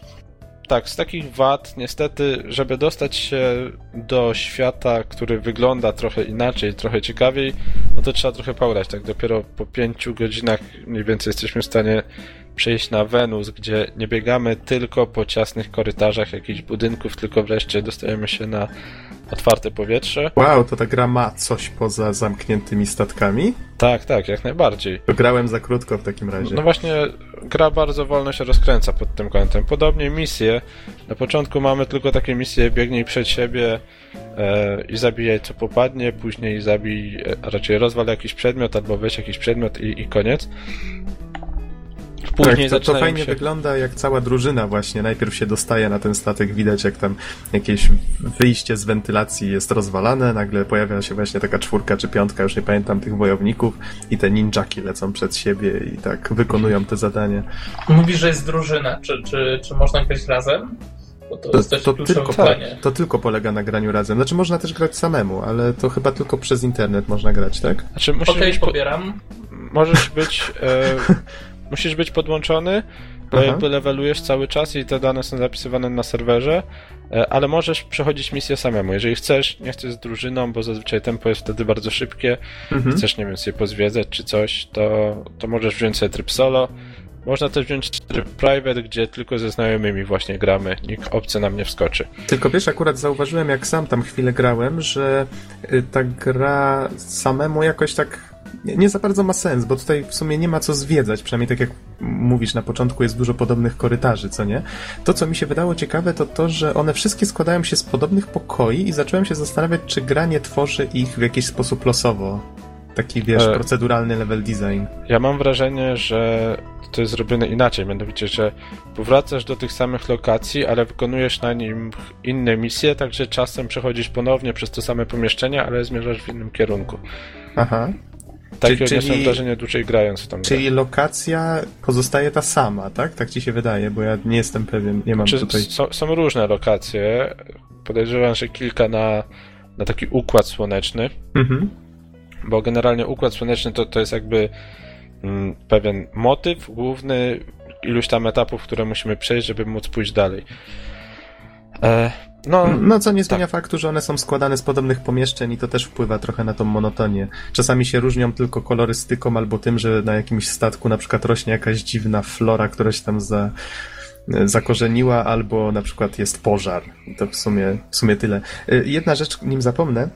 tak, z takich wad, niestety, żeby dostać się do świata, który wygląda trochę inaczej, trochę ciekawiej, no to trzeba trochę pograć. Tak, dopiero po pięciu godzinach mniej więcej jesteśmy w stanie przejść na Wenus, gdzie nie biegamy tylko po ciasnych korytarzach jakichś budynków, tylko wreszcie dostajemy się na otwarte powietrze. Wow, to ta gra ma coś poza zamkniętymi statkami? Tak, tak, jak najbardziej. To grałem za krótko w takim razie. No właśnie, gra bardzo wolno się rozkręca pod tym kątem. Podobnie misje. Na początku mamy tylko takie misje, biegnij przed siebie e, i zabijaj co popadnie, później zabij, e, raczej rozwal jakiś przedmiot albo weź jakiś przedmiot i, i koniec. Później tak, to, to fajnie się... wygląda, jak cała drużyna właśnie najpierw się dostaje na ten statek, widać jak tam jakieś wyjście z wentylacji jest rozwalane, nagle pojawia się właśnie taka czwórka czy piątka, już nie pamiętam, tych wojowników i te ninjaki lecą przed siebie i tak wykonują te zadania. Mówisz, że jest drużyna, czy, czy, czy można grać razem? Bo to, to, jest to, tylko, tak, to tylko polega na graniu razem. Znaczy można też grać samemu, ale to chyba tylko przez internet można grać, tak? Znaczy, Okej, okay, pobieram. Możesz być... E... Musisz być podłączony, bo jakby levelujesz cały czas i te dane są zapisywane na serwerze, e, ale możesz przechodzić misję samemu. Jeżeli chcesz, nie chcesz z drużyną, bo zazwyczaj tempo jest wtedy bardzo szybkie, mhm. chcesz, nie wiem, sobie pozwiedzać czy coś, to, to możesz wziąć sobie tryb solo. Można też wziąć tryb private, gdzie tylko ze znajomymi właśnie gramy, nikt obcy nam nie wskoczy. Tylko wiesz, akurat zauważyłem, jak sam tam chwilę grałem, że y, ta gra samemu jakoś tak nie, nie, za bardzo ma sens, bo tutaj w sumie nie ma co zwiedzać, przynajmniej tak jak mówisz, na początku jest dużo podobnych korytarzy, co nie? To, co mi się wydało ciekawe, to to, że one wszystkie składają się z podobnych pokoi i zacząłem się zastanawiać, czy gra nie tworzy ich w jakiś sposób losowo. Taki, wiesz, e... proceduralny level design. Ja mam wrażenie, że to jest zrobione inaczej, mianowicie, że powracasz do tych samych lokacji, ale wykonujesz na nim inne misje, także czasem przechodzisz ponownie przez to same pomieszczenia, ale zmierzasz w innym kierunku. Aha. Tak czyli, odniosłem wrażenie dłużej grając w tą Czyli grę. lokacja pozostaje ta sama, tak? Tak ci się wydaje, bo ja nie jestem pewien, nie mam czy tutaj... Są, są różne lokacje. Podejrzewam, że kilka na, na taki układ słoneczny. Mhm. Bo generalnie układ słoneczny to, to jest jakby mm, pewien motyw główny iluś tam etapów, które musimy przejść, żeby móc pójść dalej. E, no, no, co nie zmienia tak. faktu, że one są składane z podobnych pomieszczeń i to też wpływa trochę na tą monotonię. Czasami się różnią tylko kolorystyką albo tym, że na jakimś statku na przykład rośnie jakaś dziwna flora, która się tam za, zakorzeniła, albo na przykład jest pożar. To w sumie, w sumie tyle. Y, jedna rzecz, nim zapomnę,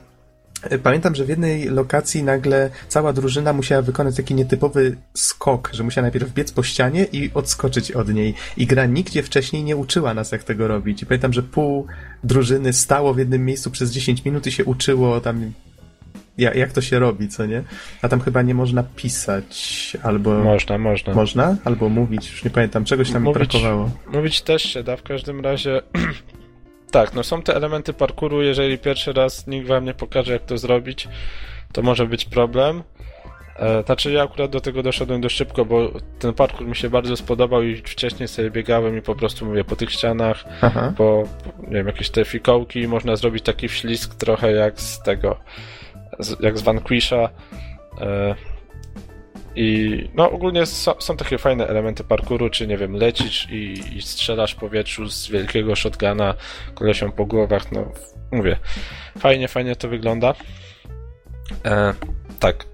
Pamiętam, że w jednej lokacji nagle cała drużyna musiała wykonać taki nietypowy skok, że musiała najpierw biec po ścianie i odskoczyć od niej. I gra nigdzie wcześniej nie uczyła nas, jak tego robić. I pamiętam, że pół drużyny stało w jednym miejscu przez 10 minut i się uczyło tam jak, jak to się robi, co nie? A tam chyba nie można pisać, albo... Można, można. Można? Albo mówić, już nie pamiętam, czegoś tam mówić, mi brakowało. Mówić też się da, w każdym razie tak, no są te elementy parkouru, jeżeli pierwszy raz nikt wam nie pokaże jak to zrobić, to może być problem. E, znaczy ja akurat do tego doszedłem dość szybko, bo ten parkour mi się bardzo spodobał i wcześniej sobie biegałem i po prostu mówię po tych ścianach, Aha. po, nie wiem, jakieś te fikołki, można zrobić taki wślizg trochę jak z tego, jak z Vanquisha. I no ogólnie są, są, takie fajne elementy parkouru, czy nie wiem, lecisz i, i strzelasz w powietrzu z wielkiego shotguna kolesią po głowach, no mówię, fajnie, fajnie to wygląda. E, tak.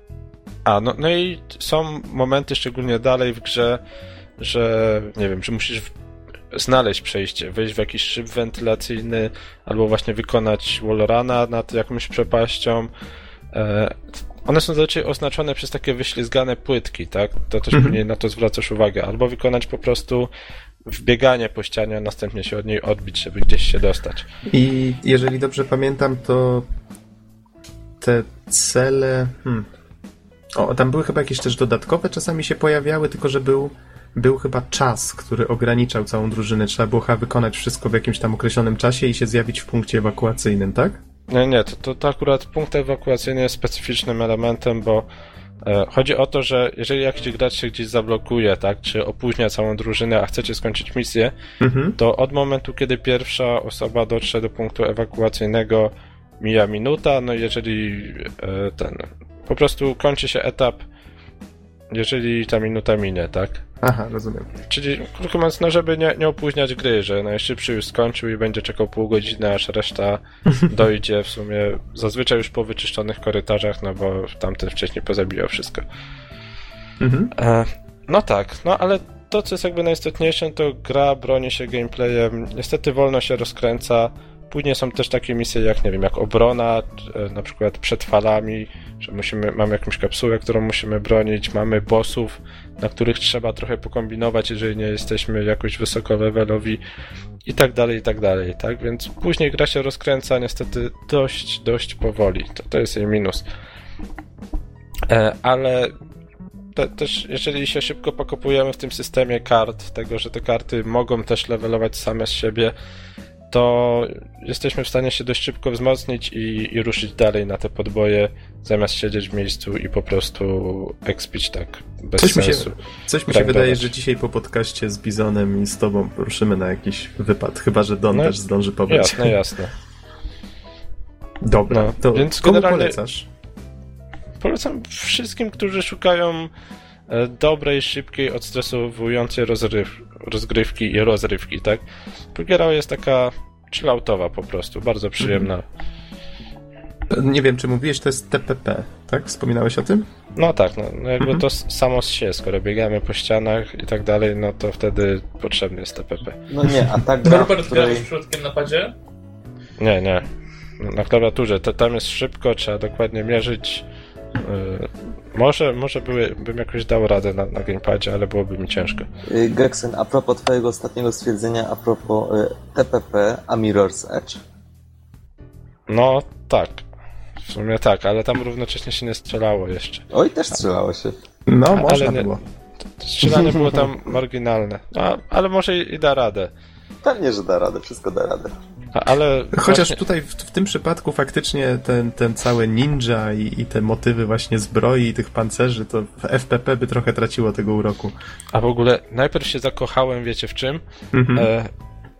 A, no, no i są momenty, szczególnie dalej w grze, że nie wiem, że musisz znaleźć przejście, wejść w jakiś szyb wentylacyjny, albo właśnie wykonać wallruna nad jakąś przepaścią. E, one są zazwyczaj oznaczone przez takie wyślizgane płytki, tak? To też mhm. na to zwracasz uwagę. Albo wykonać po prostu wbieganie po ścianie, a następnie się od niej odbić, żeby gdzieś się dostać. I jeżeli dobrze pamiętam, to te cele... Hmm. O, tam były chyba jakieś też dodatkowe czasami się pojawiały, tylko że był, był chyba czas, który ograniczał całą drużynę. Trzeba było chyba wykonać wszystko w jakimś tam określonym czasie i się zjawić w punkcie ewakuacyjnym, tak? Nie, nie, to, to, to akurat punkt ewakuacyjny jest specyficznym elementem, bo e, chodzi o to, że jeżeli jakiś gracz się gdzieś zablokuje, tak, czy opóźnia całą drużynę, a chcecie skończyć misję, mhm. to od momentu, kiedy pierwsza osoba dotrze do punktu ewakuacyjnego, mija minuta, no jeżeli e, ten, po prostu kończy się etap, jeżeli ta minuta minie, tak? Aha, rozumiem. Czyli, krótko mówiąc, no żeby nie, nie opóźniać gry, że najszybszy już skończył i będzie czekał pół godziny, aż reszta dojdzie w sumie zazwyczaj już po wyczyszczonych korytarzach, no bo tamten wcześniej pozabijał wszystko. Mhm. E, no tak, no ale to, co jest jakby najistotniejsze, to gra broni się gameplayem, niestety wolno się rozkręca. Później są też takie misje jak, nie wiem, jak obrona, e, na przykład przed falami, że musimy, mamy jakąś kapsułę, którą musimy bronić, mamy bossów, na których trzeba trochę pokombinować, jeżeli nie jesteśmy jakoś wysoko levelowi i tak dalej, i tak dalej, tak? Więc później gra się rozkręca niestety dość, dość powoli. To, to jest jej minus. E, ale te, też jeżeli się szybko pokopujemy w tym systemie kart, tego, że te karty mogą też levelować same z siebie, to jesteśmy w stanie się dość szybko wzmocnić i, i ruszyć dalej na te podboje, zamiast siedzieć w miejscu i po prostu expić tak bez Coś mi się, sensu. coś mi się Tak wydaje, dawać. że dzisiaj po podcaście z Bizonem i z tobą ruszymy na jakiś wypad, chyba że Don No, też zdąży pobyć. Jasne, jasne. Dobra, No, to więc komu generalnie- polecasz? Polecam wszystkim, którzy szukają dobrej, szybkiej, odstresowującej rozryw, rozgrywki i rozrywki, tak? Pogiera jest taka chilloutowa po prostu, bardzo przyjemna. Nie wiem, czy mówiłeś, to jest TPP, tak? Wspominałeś o tym? No tak, no, no jakby Mhm. to samo z się, skoro biegamy po ścianach i tak dalej, no to wtedy potrzebny jest TPP. No nie, a ta gra, w Norbert której... grałeś przypadkiem na padzie? Nie, nie. Na klawiaturze, to tam jest szybko, trzeba dokładnie mierzyć. Może, może były, bym jakoś dał radę na, na gamepadzie, ale byłoby mi ciężko. Y, Geksen, a propos twojego ostatniego stwierdzenia, a propos y, TPP, a Mirror's Edge. No tak. W sumie tak, ale tam równocześnie się nie strzelało jeszcze. Oj, też strzelało się. No, Ale można nie- było. Strzelanie było tam marginalne. No, ale może i, i da radę. Pewnie, że da radę, wszystko da radę. Ale Chociaż właśnie, tutaj w, w tym przypadku faktycznie ten, ten cały ninja i, i te motywy właśnie zbroi i tych pancerzy, to w FPP by trochę traciło tego uroku. A w ogóle najpierw się zakochałem, wiecie w czym? Mhm. E,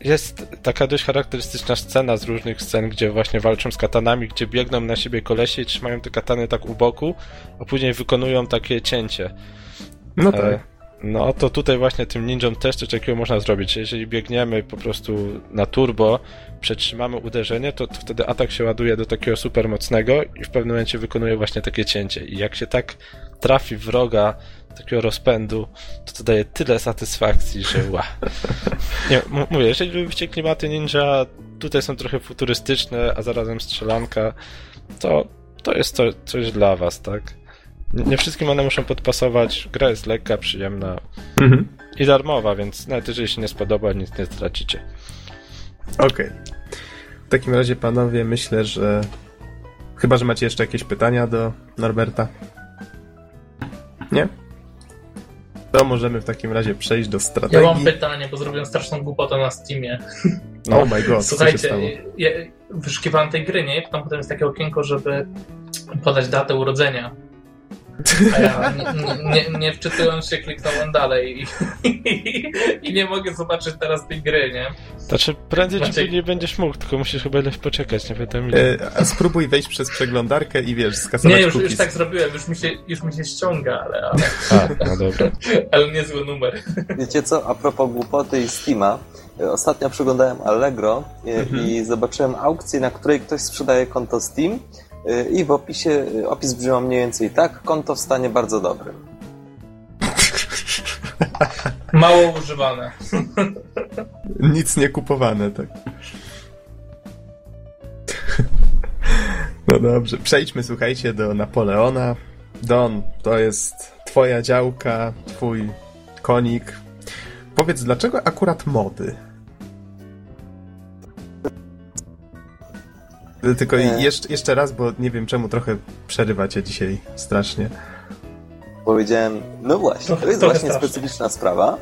jest taka dość charakterystyczna scena z różnych scen, gdzie właśnie walczą z katanami, gdzie biegną na siebie kolesie i trzymają te katany tak u boku, a później wykonują takie cięcie. No tak. E, No to tutaj właśnie tym ninjom też coś takiego można zrobić. Jeżeli biegniemy po prostu na turbo, przetrzymamy uderzenie, to, to wtedy atak się ładuje do takiego super mocnego i w pewnym momencie wykonuje właśnie takie cięcie. I jak się tak trafi wroga takiego rozpędu, to to daje tyle satysfakcji, że ła. Nie, mówię, jeżeli lubicie klimaty ninja, tutaj są trochę futurystyczne, a zarazem strzelanka, to, to jest to, coś dla was, tak? Nie nie wszystkim one muszą podpasować. Gra jest lekka, przyjemna Mhm. i darmowa, więc nawet jeżeli się nie spodoba, nic nie stracicie. Okej. W takim razie, panowie, myślę, że chyba, że macie jeszcze jakieś pytania do Norberta. Nie? To możemy w takim razie przejść do Ja strategii. mam pytanie, bo zrobiłem straszną głupotę na Steamie. Oh my god, co się Słuchajcie, stało? ja wyszukiwałem tej gry, nie? Tam potem jest takie okienko, żeby podać datę urodzenia. A ja nie, nie, nie wczytując się, kliknąłem dalej i, i nie mogę zobaczyć teraz tej gry, nie? Znaczy, prędzej czy Maciek- później będziesz mógł, tylko musisz chyba ile poczekać, nie wiadomo ile. E, a spróbuj wejść przez przeglądarkę i wiesz, skasować Nie, już, cookies. już tak zrobiłem, już mi się, już mi się ściąga, ale, ale, A, no dobra. ale niezły numer. Wiecie co, a propos głupoty i Steama, y, ostatnio przeglądałem Allegro y, Mhm. i zobaczyłem aukcję, na której ktoś sprzedaje konto Steam i w opisie, opis brzmiał mniej więcej tak, konto w stanie bardzo dobrym. Mało używane. Nic nie kupowane, tak. No dobrze, przejdźmy, słuchajcie, do Napoleona. Don, to jest twoja działka, twój konik. Powiedz, dlaczego akurat mody? Tylko E. jeszcze, jeszcze raz, bo nie wiem czemu trochę przerywacie dzisiaj strasznie. Powiedziałem, no właśnie, Trochę- to jest właśnie strasznie. specyficzna sprawa.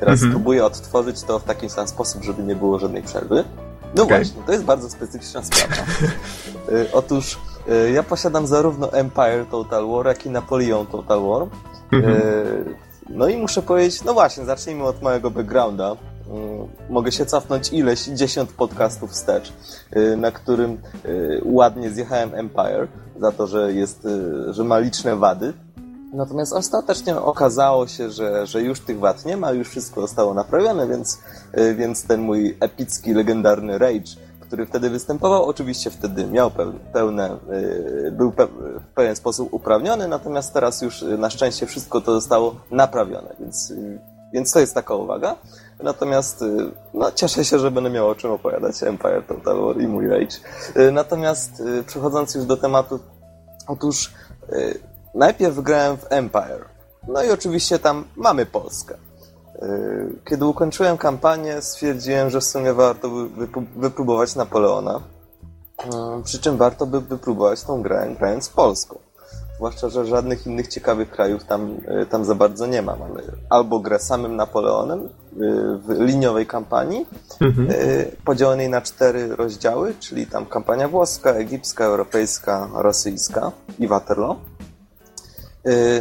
Teraz Mhm. spróbuję odtworzyć to w taki sam sposób, żeby nie było żadnej przerwy. No Okej. właśnie, to jest bardzo specyficzna sprawa. Y, Otóż y, ja posiadam zarówno Empire Total War, jak i Napoleon Total War. Mhm. Y, No i muszę powiedzieć, no właśnie, zacznijmy od mojego backgrounda. Y, Mogę się cofnąć ileś, dziesiąt podcastów wstecz, y, na którym y, ładnie zjechałem Empire za to, że jest, że ma liczne wady. Natomiast ostatecznie okazało się, że, że już tych wad nie ma, już wszystko zostało naprawione, więc, więc ten mój epicki, legendarny Rage, który wtedy występował, oczywiście wtedy miał pełne, był w pewien sposób uprawniony, natomiast teraz już na szczęście wszystko to zostało naprawione, więc, więc to jest taka uwaga. Natomiast no, cieszę się, że będę miał o czym opowiadać Empire Total War i mój Rage. Natomiast przechodząc już do tematu, otóż Najpierw grałem w Empire. No i oczywiście tam mamy Polskę. Y, kiedy ukończyłem kampanię, stwierdziłem, że w sumie warto wypróbować Napoleona. Y, przy czym warto by wypróbować tą grę grając Polską. Zwłaszcza, że żadnych innych ciekawych krajów tam, y, tam za bardzo nie ma. Mamy albo grę samym Napoleonem w liniowej kampanii, mhm. podzielonej na cztery rozdziały, czyli tam kampania włoska, egipska, europejska, rosyjska i Waterloo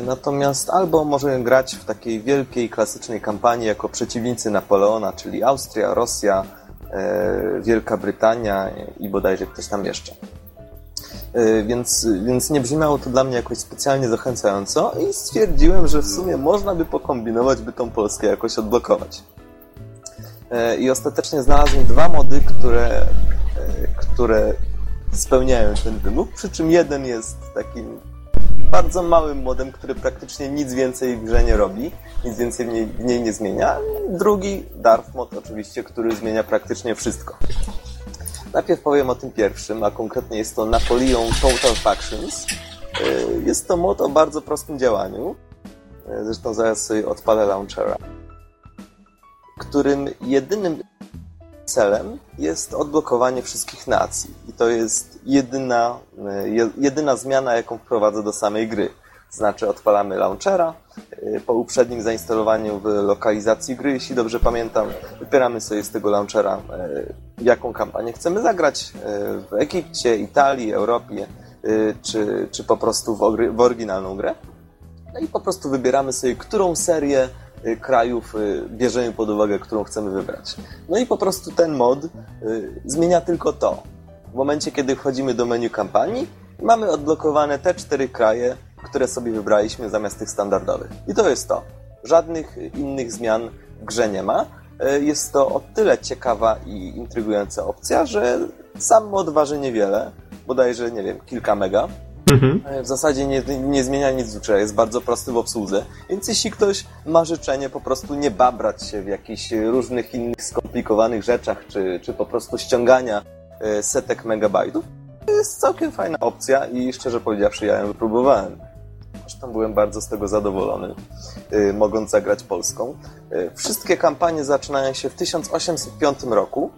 natomiast albo możemy grać w takiej wielkiej, klasycznej kampanii jako przeciwnicy Napoleona, czyli Austria, Rosja, Wielka Brytania i bodajże ktoś tam jeszcze. Y, więc, więc nie brzmiało to dla mnie jakoś specjalnie zachęcająco i stwierdziłem, że w sumie można by pokombinować, by tą Polskę jakoś odblokować. I ostatecznie znalazłem dwa mody, które, które spełniają ten wymóg, przy czym jeden jest takim bardzo małym modem, który praktycznie nic więcej w grze nie robi, nic więcej w niej, w niej nie zmienia. Drugi, Darth Mod oczywiście, który zmienia praktycznie wszystko. Najpierw powiem o tym pierwszym, a konkretnie jest to Napoleon Total Factions. Y, jest to mod o bardzo prostym działaniu. Y, zresztą zaraz sobie odpalę launchera. Którym jedynym celem jest odblokowanie wszystkich nacji. I to jest jedyna, e, jedyna zmiana, jaką wprowadzę do samej gry. Znaczy odpalamy launchera, e, po uprzednim zainstalowaniu w lokalizacji gry, jeśli dobrze pamiętam, wybieramy sobie z tego launchera, e, jaką kampanię chcemy zagrać w Egipcie, Italii, Europie, czy, czy po prostu w, w oryginalną grę. No i po prostu wybieramy sobie, którą serię Y, krajów y, bierzemy pod uwagę, którą chcemy wybrać. No i po prostu ten mod y, zmienia tylko to. W momencie, kiedy wchodzimy do menu kampanii, mamy odblokowane te cztery kraje, które sobie wybraliśmy zamiast tych standardowych. I to jest to. Żadnych innych zmian w grze nie ma. Jest to o tyle ciekawa i intrygująca opcja, że sam mod waży niewiele, bodajże, nie wiem, kilka mega, Mhm. E, w zasadzie nie, nie zmienia nic w grze, jest bardzo prosty w obsłudze, więc jeśli ktoś ma życzenie po prostu nie babrać się w jakichś różnych innych skomplikowanych rzeczach, czy, czy po prostu ściągania e, setek megabajtów, to jest całkiem fajna opcja i szczerze powiedziawszy ja ją wypróbowałem. Zresztą byłem bardzo z tego zadowolony, e, mogąc zagrać Polską. Wszystkie kampanie zaczynają się w 1805 roku,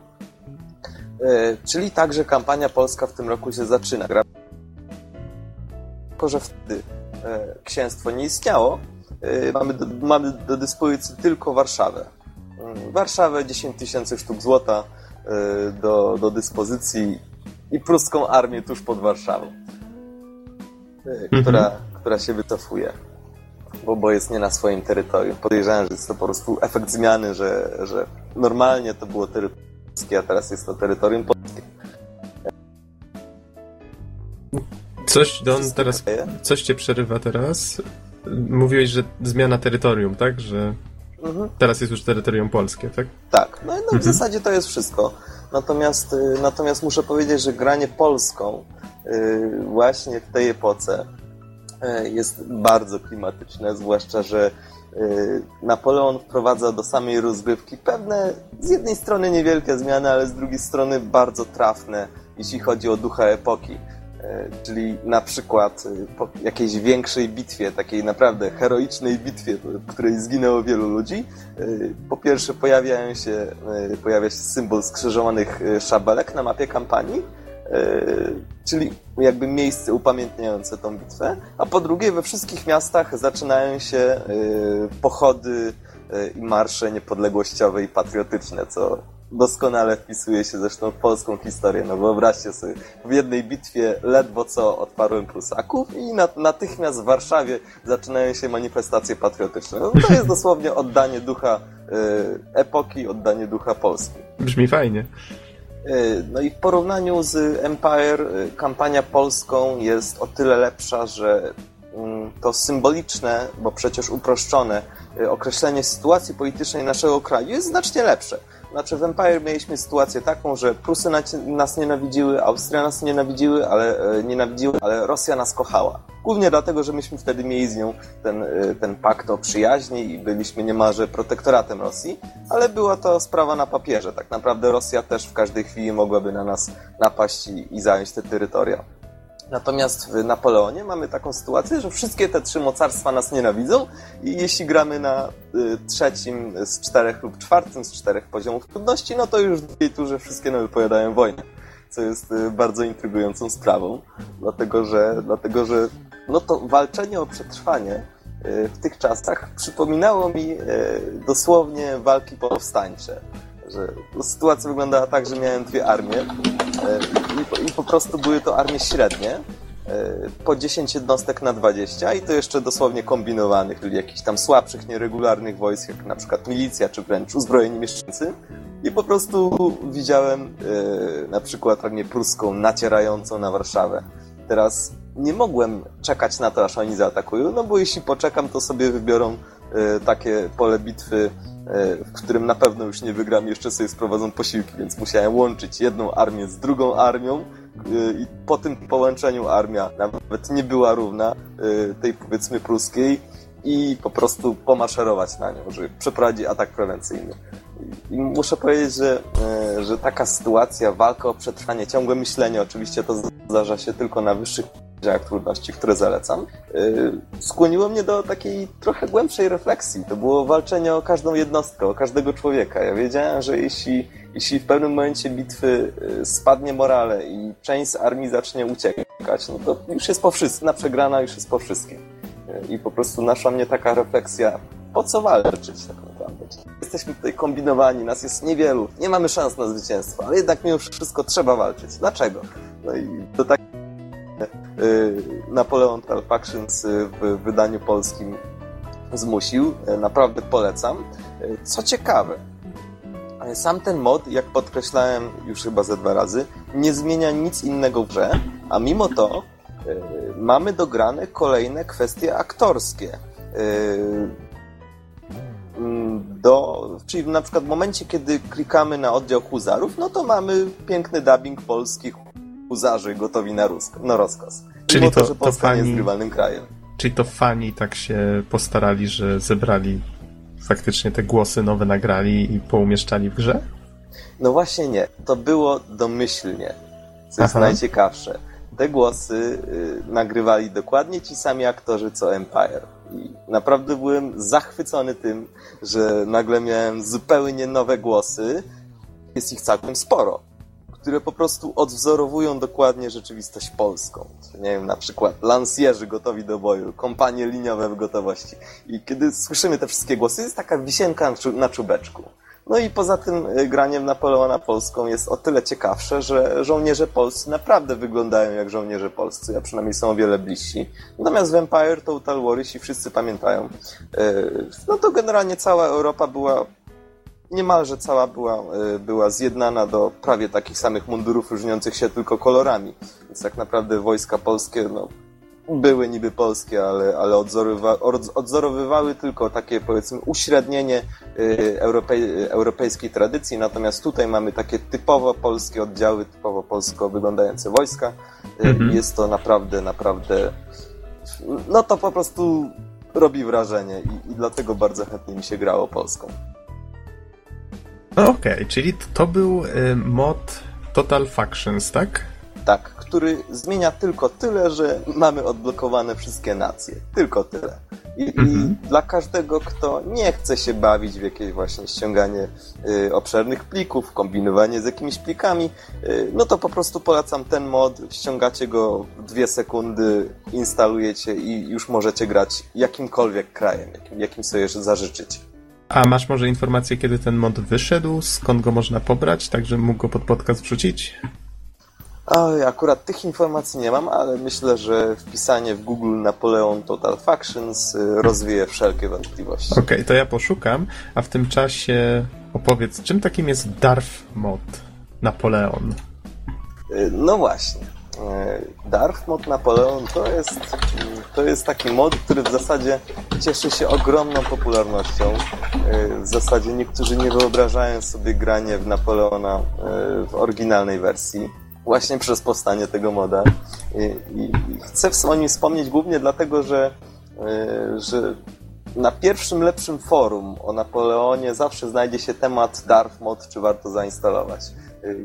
czyli także kampania polska w tym roku się zaczyna. Tylko, że wtedy księstwo nie istniało, mamy do, mamy do dyspozycji tylko Warszawę. Mm, Warszawę 10 tysięcy sztuk złota do, do dyspozycji i pruską armię tuż pod Warszawą, która, mhm. Która się wycofuje, bo, bo jest nie na swoim terytorium. Podejrzewam, że jest to po prostu efekt zmiany, że, że normalnie to było terytorium polskie, a teraz jest to terytorium polskie. Coś, Don, teraz, coś cię przerywa teraz. Mówiłeś, że zmiana terytorium, tak? Że mhm. teraz jest już terytorium polskie, tak? Tak, no, no w mhm. zasadzie to jest wszystko. Natomiast, y, natomiast muszę powiedzieć, że granie polską y, właśnie w tej epoce jest bardzo klimatyczne, zwłaszcza, że Napoleon wprowadza do samej rozgrywki pewne z jednej strony niewielkie zmiany, ale z drugiej strony bardzo trafne, jeśli chodzi o ducha epoki. E, czyli na przykład e, po jakiejś większej bitwie, takiej naprawdę heroicznej bitwie, w której zginęło wielu ludzi, e, po pierwsze pojawiają się, pojawia się symbol skrzyżowanych szabelek na mapie kampanii, czyli jakby miejsce upamiętniające tą bitwę, a po drugie we wszystkich miastach zaczynają się pochody i marsze niepodległościowe i patriotyczne, co doskonale wpisuje się zresztą w polską historię. No wyobraźcie sobie, w jednej bitwie ledwo co odparłem Prusaków i natychmiast w Warszawie zaczynają się manifestacje patriotyczne. No, to jest dosłownie oddanie ducha y, epoki, oddanie ducha Polski. Brzmi fajnie. Y, no i w porównaniu z Empire y, kampania polską jest o tyle lepsza, że mm, to symboliczne, bo przecież uproszczone y, określenie sytuacji politycznej naszego kraju jest znacznie lepsze. Znaczy w Empire mieliśmy sytuację taką, że Prusy nas nienawidziły, Austria nas nienawidziły, ale e, nienawidziły, ale Rosja nas kochała. Głównie dlatego, że myśmy wtedy mieli z nią ten, e, ten pakt o przyjaźni i byliśmy niemalże protektoratem Rosji, ale była to sprawa na papierze. Tak naprawdę Rosja też w każdej chwili mogłaby na nas napaść i, i zająć te terytoria. Natomiast w Napoleonie mamy taką sytuację, że wszystkie te trzy mocarstwa nas nienawidzą i jeśli gramy na y, trzecim z czterech lub czwartym z czterech poziomów trudności, no to już w drugiej turze wszystkie nam wypowiadają wojnę, co jest y, bardzo intrygującą sprawą, dlatego że, dlatego, że no to walczenie o przetrwanie y, w tych czasach przypominało mi dosłownie walki powstańcze że sytuacja wyglądała tak, że miałem dwie armie e, i, i po prostu były to armie średnie, e, po 10 jednostek na 20 i to jeszcze dosłownie kombinowanych, czyli jakichś tam słabszych, nieregularnych wojsk, jak na przykład milicja, czy wręcz uzbrojeni mieszkańcy. I po prostu widziałem e, na przykład armię pruską nacierającą na Warszawę. Teraz nie mogłem czekać na to, aż oni zaatakują, no bo jeśli poczekam, to sobie wybiorą takie pole bitwy w którym na pewno już nie wygram, jeszcze sobie sprowadzą posiłki, więc musiałem łączyć jedną armię z drugą armią e, i po tym połączeniu armia nawet nie była równa e, tej powiedzmy pruskiej i po prostu pomaszerować na nią, żeby przeprowadzić atak prewencyjny. Muszę powiedzieć, że, że taka sytuacja, walka o przetrwanie, ciągłe myślenie, oczywiście to zdarza się tylko na wyższych jak trudności, które zalecam, yy, skłoniło mnie do takiej trochę głębszej refleksji. To było walczenie o każdą jednostkę, o każdego człowieka. Ja wiedziałem, że jeśli, jeśli w pewnym momencie bitwy yy, spadnie morale i część z armii zacznie uciekać, no to już jest po wszystkim, na przegrana już jest po wszystkim. I po prostu naszła mnie taka refleksja, po co walczyć tak naprawdę? Jesteśmy tutaj kombinowani, nas jest niewielu, nie mamy szans na zwycięstwo, ale jednak mimo wszystko trzeba walczyć. Dlaczego? No i to tak Y, Napoleon Tal Factions y, w wydaniu polskim zmusił. Y, naprawdę polecam. Co ciekawe, sam ten mod, jak podkreślałem już chyba ze dwa razy, nie zmienia nic innego w grze, a mimo to mamy dograne kolejne kwestie aktorskie. Do, czyli na przykład w momencie, kiedy klikamy na oddział huzarów, no to mamy piękny dubbing polski huzarzy gotowi na, rusk- na rozkaz. Czyli to, to, że Polska to fani, nie jest rywalnym krajem. Czyli to fani tak się postarali, że zebrali faktycznie te głosy nowe, nagrali i poumieszczali w grze? No właśnie nie. To było domyślnie, co jest Aha. najciekawsze. Te głosy y, nagrywali dokładnie ci sami aktorzy co Empire. I naprawdę byłem zachwycony tym, że nagle miałem zupełnie nowe głosy. Jest ich całkiem sporo które po prostu odwzorowują dokładnie rzeczywistość polską. Nie wiem, na przykład lansjerzy gotowi do boju, kompanie liniowe w gotowości. I kiedy słyszymy te wszystkie głosy, jest taka wisienka na czubeczku. No i poza tym y, graniem Napoleona Polską jest o tyle ciekawsze, że żołnierze polscy naprawdę wyglądają jak żołnierze polscy, a przynajmniej są o wiele bliżsi. Natomiast w Empire Total War, jeśli wszyscy pamiętają, y, no to generalnie cała Europa była niemalże cała była, y, była zjednana do prawie takich samych mundurów różniących się tylko kolorami. Więc tak naprawdę wojska polskie no, były niby polskie, ale, ale odzorowywa, odzorowywały tylko takie powiedzmy uśrednienie y, europej, europejskiej tradycji, natomiast tutaj mamy takie typowo polskie oddziały, typowo polsko wyglądające wojska. Y, mhm. Jest to naprawdę, naprawdę no to po prostu robi wrażenie i, i dlatego bardzo chętnie mi się grało Polską. No okej, okay, czyli to był y, mod Total Factions, tak? Tak, który zmienia tylko tyle, że mamy odblokowane wszystkie nacje. Tylko tyle. I, -hmm. i mhm. dla każdego, kto nie chce się bawić w jakieś właśnie ściąganie y, obszernych plików, kombinowanie z jakimiś plikami, y, no to po prostu polecam ten mod, ściągacie go w dwie sekundy, instalujecie i już możecie grać jakimkolwiek krajem, jakim, jakim sobie zażyczycie. A masz może informację, kiedy ten mod wyszedł? Skąd go można pobrać, tak żebym mógł go pod podcast wrzucić? Oj, akurat tych informacji nie mam, ale myślę, że wpisanie w Google Napoleon Total Factions y, rozwieje wszelkie wątpliwości. Okej, okay, to ja poszukam, a w tym czasie opowiedz, czym takim jest Darth mod Napoleon? Y, no właśnie. Darth Mod Napoleon to jest, to jest taki mod, który w zasadzie cieszy się ogromną popularnością. W zasadzie niektórzy nie wyobrażają sobie granie w Napoleona w oryginalnej wersji właśnie przez powstanie tego moda. I, i chcę o nim wspomnieć głównie dlatego, że, że na pierwszym lepszym forum o Napoleonie zawsze znajdzie się temat Darth Mod, czy warto zainstalować.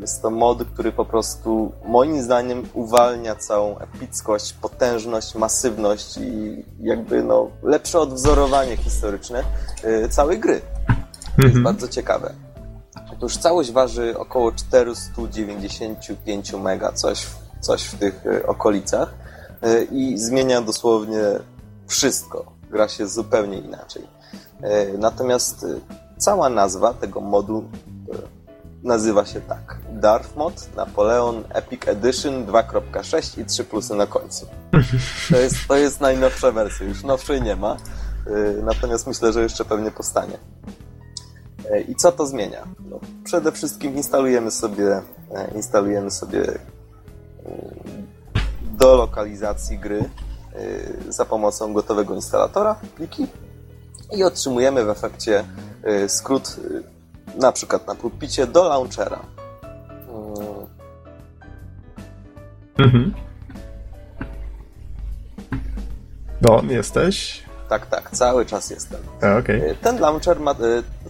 Jest to mod, który po prostu moim zdaniem uwalnia całą epickość, potężność, masywność i jakby no, lepsze odwzorowanie historyczne y, całej gry. To jest mhm. bardzo ciekawe. Otóż całość waży około 495 mega, coś, coś w tych y, okolicach y, i zmienia dosłownie wszystko. Gra się zupełnie inaczej. Natomiast cała nazwa tego modu nazywa się tak. Darth Mod Napoleon Epic Edition 2.6 i 3 plusy na końcu. To jest, to jest najnowsza wersja, już nowszej nie ma, y, natomiast myślę, że jeszcze pewnie powstanie. Y, I co to zmienia? No, przede wszystkim instalujemy sobie, y, instalujemy sobie do lokalizacji gry za pomocą gotowego instalatora pliki i otrzymujemy w efekcie skrót na przykład na pulpicie do launchera. Mhm. No, jesteś? Tak, tak, cały czas jestem. okay. Ten launcher ma, e,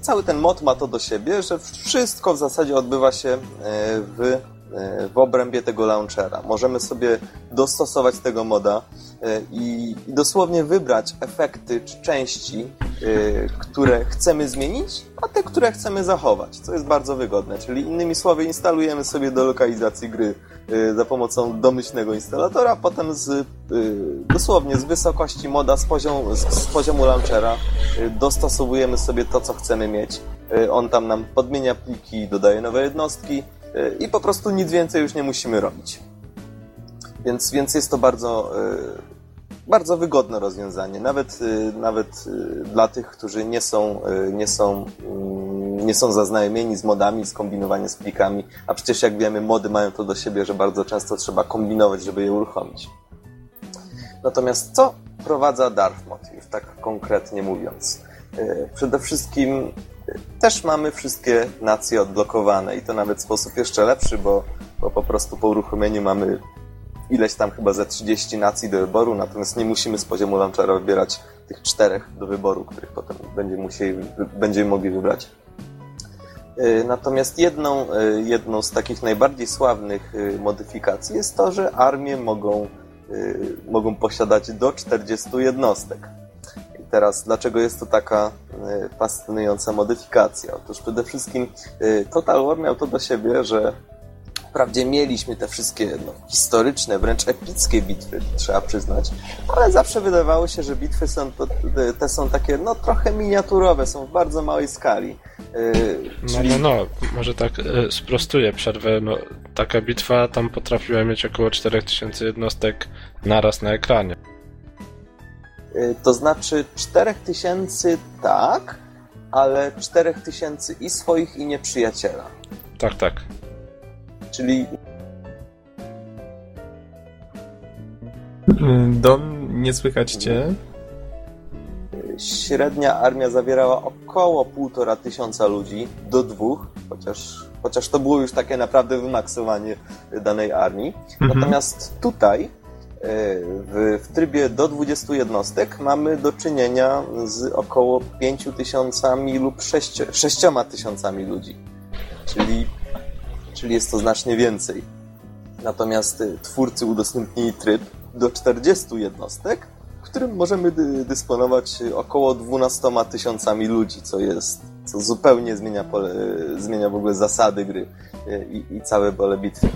cały ten mod ma to do siebie, że wszystko w zasadzie odbywa się e, w w obrębie tego launchera. Możemy sobie dostosować tego moda e, i dosłownie wybrać efekty czy części, e, które chcemy zmienić, a te, które chcemy zachować, co jest bardzo wygodne. Czyli innymi słowy, instalujemy sobie do lokalizacji gry za pomocą domyślnego instalatora, potem z, dosłownie z wysokości moda, z z poziomu launchera dostosowujemy sobie to, co chcemy mieć. On tam nam podmienia pliki, dodaje nowe jednostki, i po prostu nic więcej już nie musimy robić. Więc, więc jest to bardzo, e, bardzo wygodne rozwiązanie, nawet, e, nawet e, dla tych, którzy nie są, nie, są, mm, nie są zaznajomieni z modami, z kombinowaniem z plikami, a przecież jak wiemy, mody mają to do siebie, że bardzo często trzeba kombinować, żeby je uruchomić. Natomiast co prowadza Darth Mod, już tak konkretnie mówiąc? Przede wszystkim też mamy wszystkie nacje odblokowane i to nawet w sposób jeszcze lepszy, bo, bo po prostu po uruchomieniu mamy ileś tam chyba ze 30 nacji do wyboru, natomiast nie musimy z poziomu launchera wybierać tych czterech do wyboru, których potem będziemy, musieli, będziemy mogli wybrać. Y, natomiast jedną, y, jedną z takich najbardziej sławnych y, modyfikacji jest to, że armie mogą, mogą posiadać do 40 jednostek. Teraz, dlaczego jest to taka e, fascynująca modyfikacja? Otóż przede wszystkim e, Total War miał to do siebie, że Wprawdzie mieliśmy te wszystkie no, historyczne, wręcz epickie bitwy, trzeba przyznać, ale zawsze wydawało się, że bitwy są to, te są takie no trochę miniaturowe, są w bardzo małej skali. Yy, czyli... No, no, no, może tak yy, sprostuję przerwę. No, taka bitwa tam potrafiła mieć około 4000 jednostek naraz na ekranie. Y, to znaczy 4000 tak, ale 4000 i swoich, i nieprzyjaciela. Tak, tak. Czyli. Don, nie słychać cię. Średnia armia zawierała około półtora tysiąca ludzi do dwóch, chociaż, chociaż to było już takie naprawdę wymaksowanie danej armii. Mhm. Natomiast tutaj w, w trybie do 20 jednostek mamy do czynienia z około 5 tysiącami lub 6, 6 tysiącami ludzi. Czyli, czyli jest to znacznie więcej. Natomiast twórcy udostępnili tryb do 40 jednostek, w którym możemy dy, dysponować około 12 tysiącami ludzi, co jest, co zupełnie zmienia, pole, zmienia w ogóle zasady gry i, i całe pole bitwy.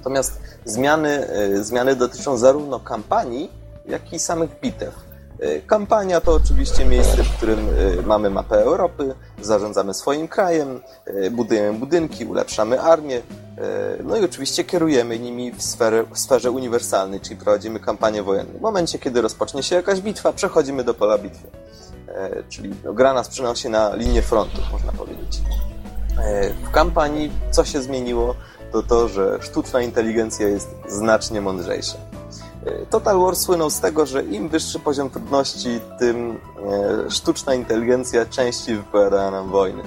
Natomiast zmiany, e, zmiany dotyczą zarówno kampanii, jak i samych bitew. E, kampania to oczywiście miejsce, w którym e, mamy mapę Europy, zarządzamy swoim krajem, budujemy budynki, ulepszamy armię, no i oczywiście kierujemy nimi w, sferę, w sferze uniwersalnej, czyli prowadzimy kampanię wojenną. W momencie, kiedy rozpocznie się jakaś bitwa, przechodzimy do pola bitwy. Czyli no, gra nas przynosi na linię frontu, można powiedzieć. W kampanii co się zmieniło? To to, że sztuczna inteligencja jest znacznie mądrzejsza. E, Total War słynął z tego, że im wyższy poziom trudności, tym e, sztuczna inteligencja częściej wypowiada nam wojny.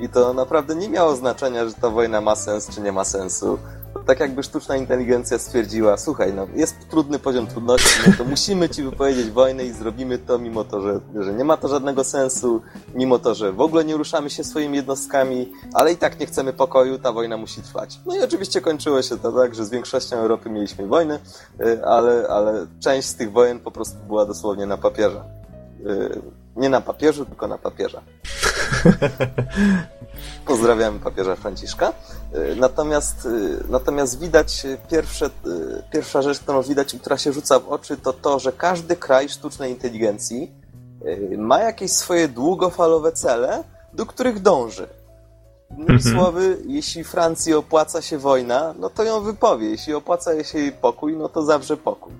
I to naprawdę nie miało znaczenia, że ta wojna ma sens czy nie ma sensu. Tak jakby sztuczna inteligencja stwierdziła, słuchaj, no jest trudny poziom trudności, no to musimy ci wypowiedzieć wojnę i zrobimy to, mimo to, że, że nie ma to żadnego sensu, mimo to, że w ogóle nie ruszamy się swoimi jednostkami, ale i tak nie chcemy pokoju, ta wojna musi trwać. No i oczywiście kończyło się to tak, że z większością Europy mieliśmy wojny, ale, ale część z tych wojen po prostu była dosłownie na papierze. Y, Nie na papierzu, tylko na papierze. Pozdrawiamy papieża Franciszka. Y, Natomiast, y, natomiast widać y, pierwsze, pierwsza rzecz, którą widać i która się rzuca w oczy, to to, że każdy kraj sztucznej inteligencji ma jakieś swoje długofalowe cele, do których dąży. Innymi Mhm. słowy, jeśli Francji opłaca się wojna, no to ją wypowie. Jeśli opłaca się jej pokój, no to zawsze pokój.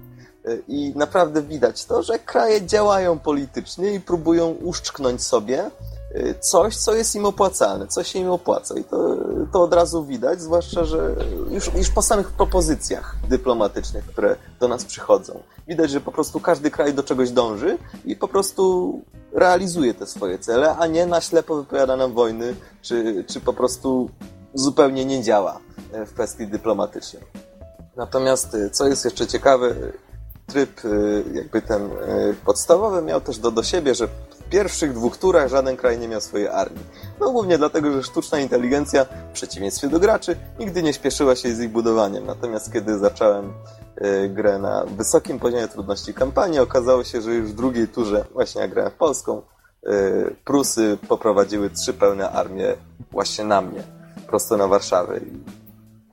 Y, I naprawdę widać to, że kraje działają politycznie i próbują uszczknąć sobie y, coś, co jest im opłacalne, co się im opłaca. I to, to od razu widać, zwłaszcza, że już, już po samych propozycjach dyplomatycznych, które do nas przychodzą. Widać, że po prostu każdy kraj do czegoś dąży i po prostu realizuje te swoje cele, a nie na ślepo wypowiada nam wojny, czy, czy po prostu zupełnie nie działa e, w kwestii dyplomatycznej. Natomiast, co jest jeszcze ciekawe, tryb y, jakby ten y, podstawowy miał też do, do siebie, że w pierwszych dwóch turach żaden kraj nie miał swojej armii. No głównie dlatego, że sztuczna inteligencja, w przeciwieństwie do graczy, nigdy nie śpieszyła się z ich budowaniem. Natomiast kiedy zacząłem y, grę na wysokim poziomie trudności kampanii, okazało się, że już w drugiej turze, właśnie jak grałem w Polską, Prusy poprowadziły trzy pełne armie właśnie na mnie, prosto na Warszawę.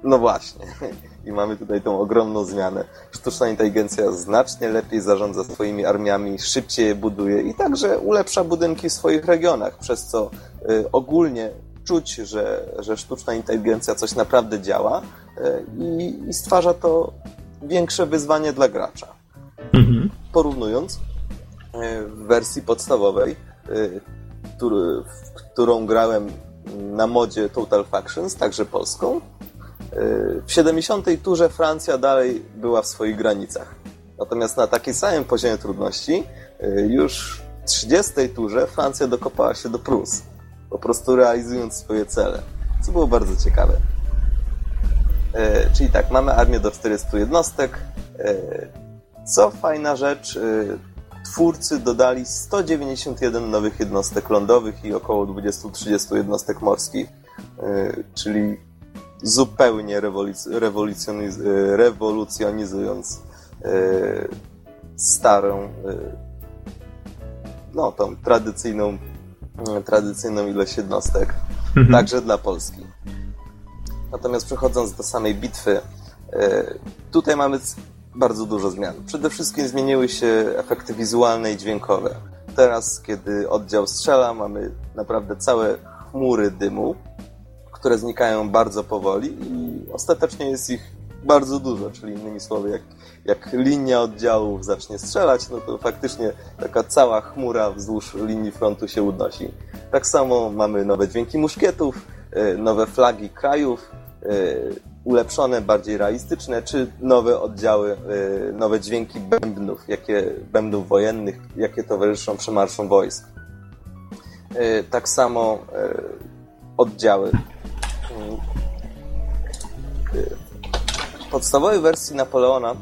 No właśnie. I mamy tutaj tą ogromną zmianę. Sztuczna inteligencja znacznie lepiej zarządza swoimi armiami, szybciej je buduje i także ulepsza budynki w swoich regionach, przez co y, ogólnie czuć, że, że sztuczna inteligencja coś naprawdę działa y, i, stwarza to większe wyzwanie dla gracza. Mhm. Porównując, y, w wersji podstawowej, y, który, w którą grałem na modzie Total Factions, także polską, w 70. turze Francja dalej była w swoich granicach. Natomiast na takim samym poziomie trudności y, już w 30. turze Francja dokopała się do Prus, po prostu realizując swoje cele, co było bardzo ciekawe. Y, Czyli tak, mamy armię do 400 jednostek. Y, Co fajna rzecz, y, twórcy dodali 191 nowych jednostek lądowych i około 20-30 jednostek morskich, y, czyli zupełnie rewoluc- rewolucjoniz- y, rewolucjonizując y, starą, y, no tą tradycyjną, tradycyjną ilość jednostek, Mhm. także dla Polski. Natomiast przechodząc do samej bitwy, tutaj mamy bardzo dużo zmian. Przede wszystkim zmieniły się efekty wizualne i dźwiękowe. Teraz, kiedy oddział strzela, mamy naprawdę całe chmury dymu, które znikają bardzo powoli i ostatecznie jest ich bardzo dużo, czyli innymi słowy, jak, jak linia oddziałów zacznie strzelać, no to faktycznie taka cała chmura wzdłuż linii frontu się unosi. Tak samo mamy nowe dźwięki muszkietów, y, nowe flagi krajów, y, ulepszone, bardziej realistyczne, czy nowe oddziały, y, nowe dźwięki bębnów, jakie, bębnów wojennych, jakie towarzyszą przemarszom wojsk. Tak samo oddziały w podstawowej wersji Napoleona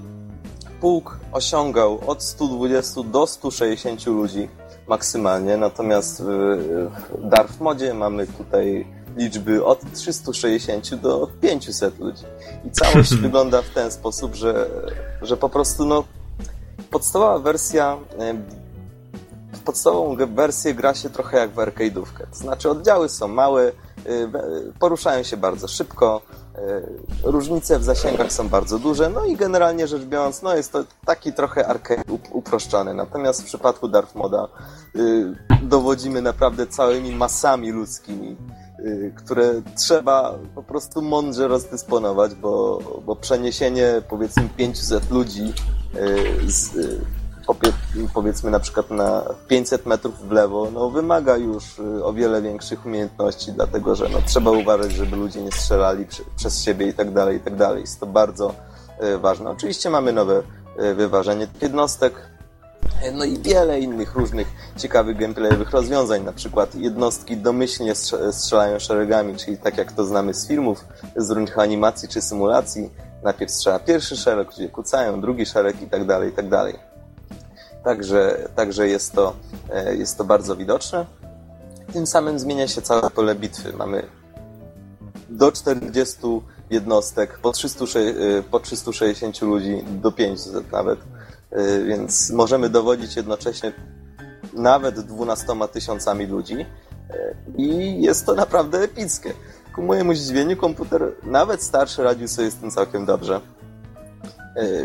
pułk osiągał od 120 do 160 ludzi maksymalnie, natomiast w Darth Modzie mamy tutaj liczby od 360 do 500 ludzi. I całość wygląda w ten sposób, że, że po prostu no, podstawowa wersja e, podstawową wersję gra się trochę jak w arcade'ówkę. To znaczy oddziały są małe, y, poruszają się bardzo szybko, y, różnice w zasięgach są bardzo duże, no i generalnie rzecz biorąc, no jest to taki trochę arcade up- uproszczony. Natomiast w przypadku Darth Moda y, dowodzimy naprawdę całymi masami ludzkimi, które trzeba po prostu mądrze rozdysponować, bo, bo przeniesienie powiedzmy 500 ludzi z, powiedzmy na przykład na 500 metrów w lewo, no wymaga już y, o wiele większych umiejętności, dlatego że no, trzeba uważać, żeby ludzie nie strzelali przez siebie i tak dalej, i tak dalej. Jest to bardzo y, ważne. Oczywiście mamy nowe y, wyważenie jednostek, no i wiele innych różnych ciekawych gameplayowych rozwiązań, na przykład jednostki domyślnie strzelają szeregami, czyli tak jak to znamy z filmów, z różnych animacji czy symulacji, najpierw strzela pierwszy szereg, gdzie kucają, drugi szereg i tak dalej, i tak dalej. Także, także jest, to, e, jest to bardzo widoczne. Tym samym zmienia się całe pole bitwy. Mamy do 40 jednostek, po, 300, e, po 360 ludzi, do 500 nawet. E, więc możemy dowodzić jednocześnie nawet 12 tysiącami ludzi i jest to naprawdę epickie. Ku mojemu zdziwieniu komputer, nawet starszy, radził sobie z tym całkiem dobrze.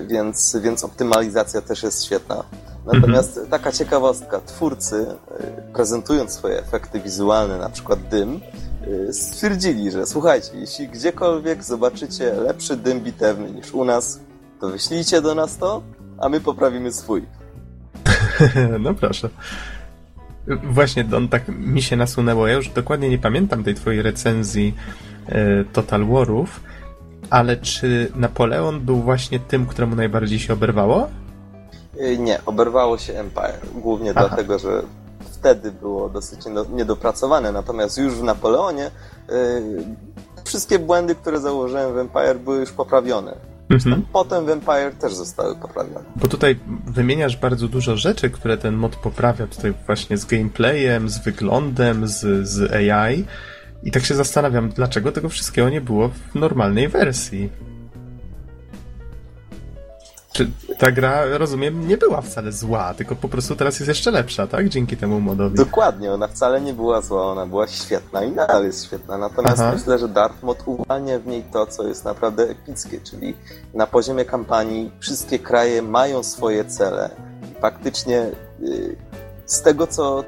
Więc, więc optymalizacja też jest świetna. Natomiast mhm. taka ciekawostka, twórcy y, prezentując swoje efekty wizualne, na przykład dym, y, stwierdzili, że słuchajcie, jeśli gdziekolwiek zobaczycie lepszy dym bitewny niż u nas, to wyślijcie do nas to, a my poprawimy swój. no proszę. Właśnie, Don, tak mi się nasunęło. Ja już dokładnie nie pamiętam tej twojej recenzji e, Total Warów, ale czy Napoleon był właśnie tym, któremu najbardziej się oberwało? Y, nie, oberwało się Empire. Głównie Aha. dlatego, że wtedy było dosyć niedopracowane. Natomiast już w Napoleonie yy, wszystkie błędy, które założyłem w Empire, były już poprawione. Mhm. Potem w Empire też zostały poprawione. Bo tutaj wymieniasz bardzo dużo rzeczy, które ten mod poprawia tutaj właśnie z gameplayem, z wyglądem, z, z AI. I tak się zastanawiam, dlaczego tego wszystkiego nie było w normalnej wersji. Czy ta gra, rozumiem, nie była wcale zła, tylko po prostu teraz jest jeszcze lepsza, tak? Dzięki temu modowi. Dokładnie, ona wcale nie była zła, ona była świetna i nadal jest świetna. Natomiast Aha. myślę, że Dark Mod uwalnia w niej to, co jest naprawdę epickie, czyli na poziomie kampanii wszystkie kraje mają swoje cele. I faktycznie y, z tego, co y,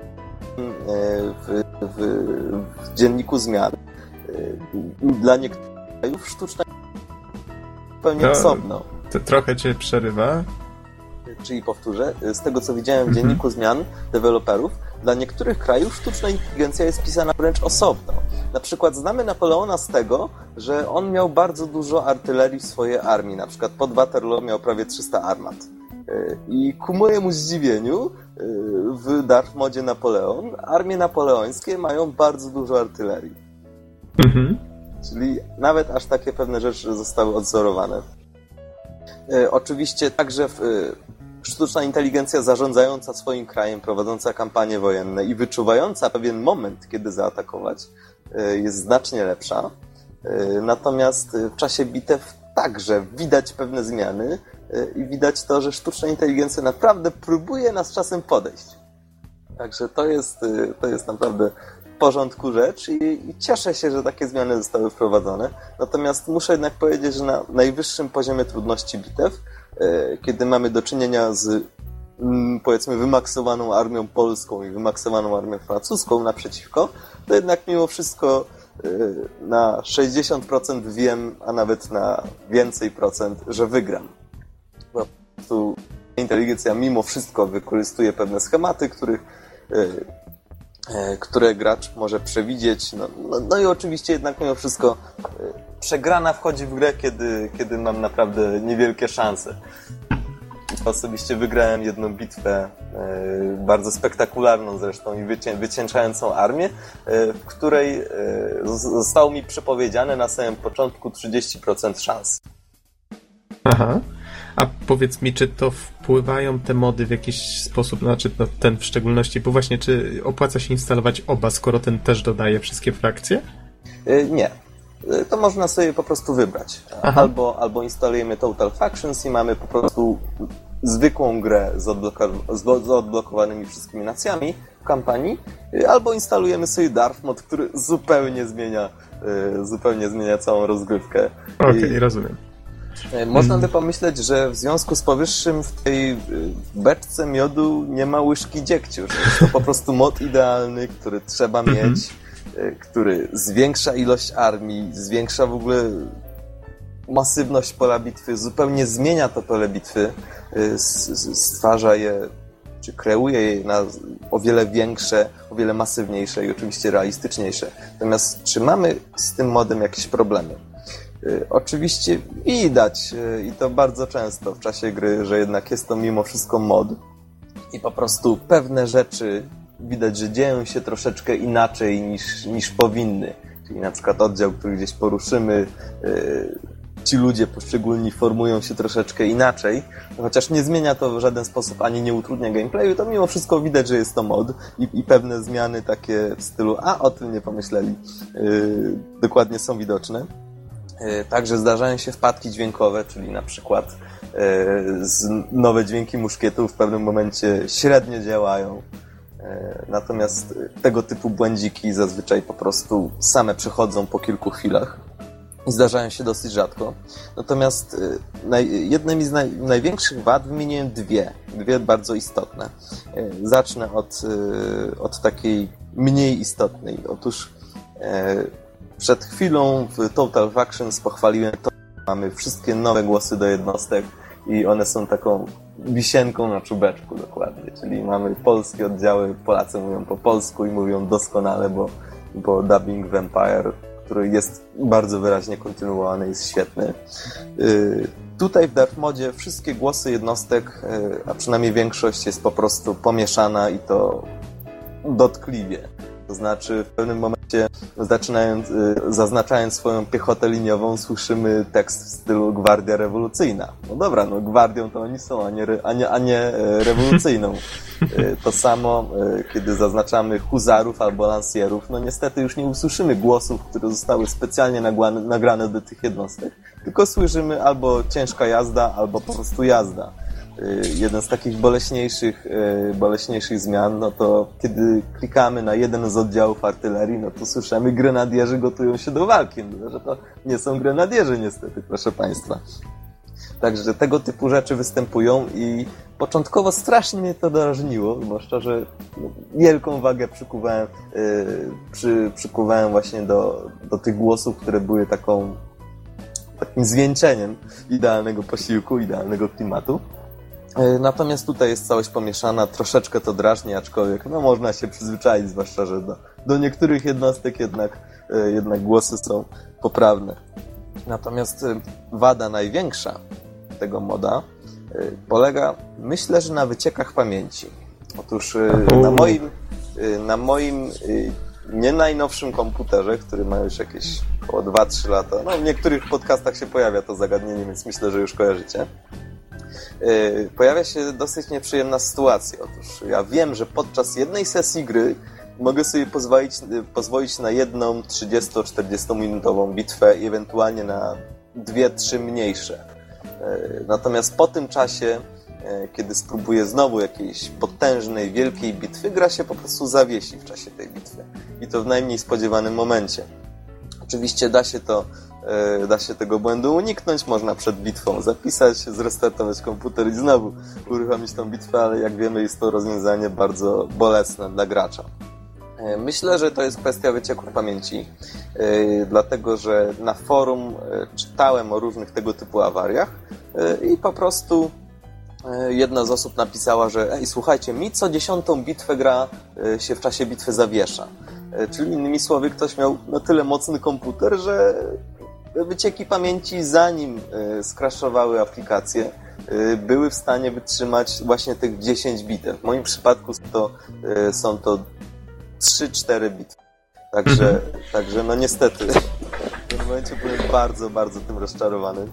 w, w, w dzienniku zmian y, dla niektórych krajów sztuczna zupełnie to... osobno to trochę cię przerywa. Czyli powtórzę, z tego co widziałem w mhm. dzienniku zmian deweloperów, dla niektórych krajów sztuczna inteligencja jest pisana wręcz osobno. Na przykład znamy Napoleona z tego, że on miał bardzo dużo artylerii w swojej armii. Na przykład pod Waterloo miał prawie 300 armat. E, I ku mojemu zdziwieniu e, w Darth Modzie Napoleon armie napoleońskie mają bardzo dużo artylerii. Mhm. Czyli nawet aż takie pewne rzeczy zostały odzorowane. E, oczywiście także e, sztuczna inteligencja zarządzająca swoim krajem, prowadząca kampanie wojenne i wyczuwająca pewien moment, kiedy zaatakować, e, jest znacznie lepsza. Natomiast w czasie bitew także widać pewne zmiany i widać to, że sztuczna inteligencja naprawdę próbuje nas czasem podejść. Także to jest, to jest naprawdę porządku rzecz i, i, cieszę się, że takie zmiany zostały wprowadzone. Natomiast muszę jednak powiedzieć, że na najwyższym poziomie trudności bitew, e, kiedy mamy do czynienia z mm, powiedzmy wymaksowaną armią polską i wymaksowaną armią francuską naprzeciwko, to jednak mimo wszystko e, na 60% wiem, a nawet na więcej procent, że wygram. Po prostu inteligencja mimo wszystko wykorzystuje pewne schematy, których e, które gracz może przewidzieć. No, no, no, i oczywiście jednak mimo wszystko e, przegrana wchodzi w grę, kiedy, kiedy mam naprawdę niewielkie szanse. Osobiście wygrałem jedną bitwę, e, bardzo spektakularną zresztą i wycię, armię, w której zostało mi przepowiedziane na samym początku 30% szans. Aha. A powiedz mi, czy to wpływają te mody w jakiś sposób, znaczy no, ten w szczególności, bo właśnie, czy opłaca się instalować oba, skoro ten też dodaje wszystkie frakcje? Yy, nie. Yy, to można sobie po prostu wybrać. Albo, albo instalujemy Total Factions i mamy po prostu zwykłą grę z, z odblokowanymi wszystkimi nacjami w kampanii, yy, albo instalujemy sobie Darth Mod, który zupełnie zmienia, zupełnie zmienia całą rozgrywkę. Okej, okay, rozumiem. E, można by pomyśleć, że w związku z powyższym w tej e, beczce miodu nie ma łyżki dziegciu, to po prostu mod idealny, który trzeba mhm. mieć, e, który zwiększa ilość armii, zwiększa w ogóle masywność pola bitwy, zupełnie zmienia to pole bitwy, stwarza je czy kreuje je na o wiele większe, o wiele masywniejsze i oczywiście realistyczniejsze. Natomiast czy mamy z tym modem jakieś problemy? Y, oczywiście widać y, i to bardzo często w czasie gry, że jednak jest to mimo wszystko mod i po prostu pewne rzeczy widać, że dzieją się troszeczkę inaczej niż, niż powinny. Czyli na przykład oddział, który gdzieś poruszymy, y, ci ludzie poszczególni formują się troszeczkę inaczej, chociaż nie zmienia to w żaden sposób ani nie utrudnia gameplayu, to mimo wszystko widać, że jest to mod i, i pewne zmiany takie w stylu a o tym nie pomyśleli, dokładnie są widoczne. Yy, także zdarzają się wpadki dźwiękowe, czyli na przykład yy, nowe dźwięki muszkietów w pewnym momencie średnio działają. Yy, natomiast tego typu błędziki zazwyczaj po prostu same przechodzą po kilku chwilach i zdarzają się dosyć rzadko. Natomiast jednymi z naj, największych wad wymieniłem dwie, dwie bardzo istotne. Zacznę od, od takiej mniej istotnej. Otóż przed chwilą w Total Factions pochwaliłem to, że mamy wszystkie nowe głosy do jednostek i one są taką wisienką na czubeczku dokładnie, czyli mamy polskie oddziały, Polacy mówią po polsku i mówią doskonale, bo, bo dubbing Vampire który jest bardzo wyraźnie kontynuowany, jest świetny. Y, tutaj w Dark Modzie wszystkie głosy jednostek, y, a przynajmniej większość jest po prostu pomieszana i to dotkliwie. To znaczy w pewnym momencie zaczynając, y, zaznaczając swoją piechotę liniową słyszymy tekst w stylu Gwardia Rewolucyjna. No dobra, no gwardią to oni są, a nie, a nie, a nie e, rewolucyjną. E, to samo, e, kiedy zaznaczamy huzarów albo lansierów, no niestety już nie usłyszymy głosów, które zostały specjalnie nagrane, nagrane do tych jednostek, tylko słyszymy albo ciężka jazda, albo po prostu jazda. Y, jeden z takich boleśniejszych, y, boleśniejszych zmian, no to kiedy klikamy na jeden z oddziałów artylerii, no to słyszymy grenadierzy gotują się do walki, no, że to nie są grenadierzy niestety, proszę Państwa. Także tego typu rzeczy występują i początkowo strasznie mnie to drażniło, szczerze no, wielką wagę przykuwałem, yy, przy, przykuwałem właśnie do, do tych głosów, które były taką takim zwieńczeniem idealnego posiłku, idealnego klimatu. E, natomiast tutaj jest całość pomieszana, troszeczkę to drażni, aczkolwiek no, można się przyzwyczaić, zwłaszcza, że do, do niektórych jednostek jednak, e, jednak głosy są poprawne. Natomiast e, wada największa tego moda polega, myślę, że na wyciekach pamięci. Otóż na moim, na moim nie najnowszym komputerze, który ma już jakieś około 2-3 lata, no w niektórych podcastach się pojawia to zagadnienie, więc myślę, że już kojarzycie. Y, pojawia się dosyć nieprzyjemna sytuacja. Otóż ja wiem, że podczas jednej sesji gry mogę sobie pozwolić, y, pozwolić na jedną 30-40 minutową bitwę i ewentualnie na dwie, trzy mniejsze. Y, natomiast po tym czasie, kiedy spróbuję znowu jakiejś potężnej, wielkiej bitwy, gra się po prostu zawiesi w czasie tej bitwy. I to w najmniej spodziewanym momencie. Oczywiście da się to da się tego błędu uniknąć, można przed bitwą zapisać, zrestartować komputer i znowu uruchomić tą bitwę, ale jak wiemy jest to rozwiązanie bardzo bolesne dla gracza. E, myślę, że to jest kwestia wycieku pamięci, e, dlatego że na forum czytałem o różnych tego typu awariach i po prostu jedna z osób napisała, że ej, słuchajcie, mi co dziesiątą bitwę gra się w czasie bitwy zawiesza. Czyli innymi słowy, ktoś miał na tyle mocny komputer, że wycieki pamięci, zanim e, skraszowały aplikacje, e, były w stanie wytrzymać właśnie tych 10 bitew. W moim przypadku to, e, są to 3-4 bitwy. Także, mhm. także no niestety w tym momencie byłem bardzo, bardzo tym rozczarowany.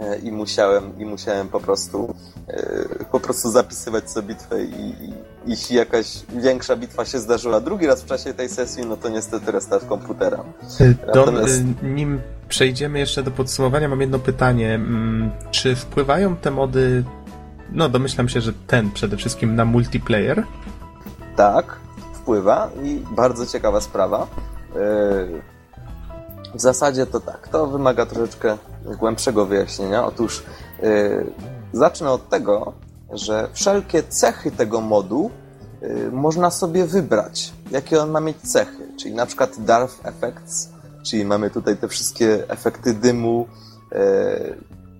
E, i musiałem, i musiałem po prostu e, po prostu zapisywać sobie bitwę i, i jeśli jakaś większa bitwa się zdarzyła drugi raz w czasie tej sesji, no to niestety restart komputera. E, Don, Natomiast... nim przejdziemy jeszcze do podsumowania, mam jedno pytanie. Mm, czy wpływają te mody, no domyślam się, że ten przede wszystkim na multiplayer? Tak, wpływa i bardzo ciekawa sprawa. W zasadzie to tak, to wymaga troszeczkę głębszego wyjaśnienia. Otóż yy, zacznę od tego, że wszelkie cechy tego modu yy, można sobie wybrać, jakie on ma mieć cechy. Czyli na przykład Darth Effects, czyli mamy tutaj te wszystkie efekty dymu. Yy,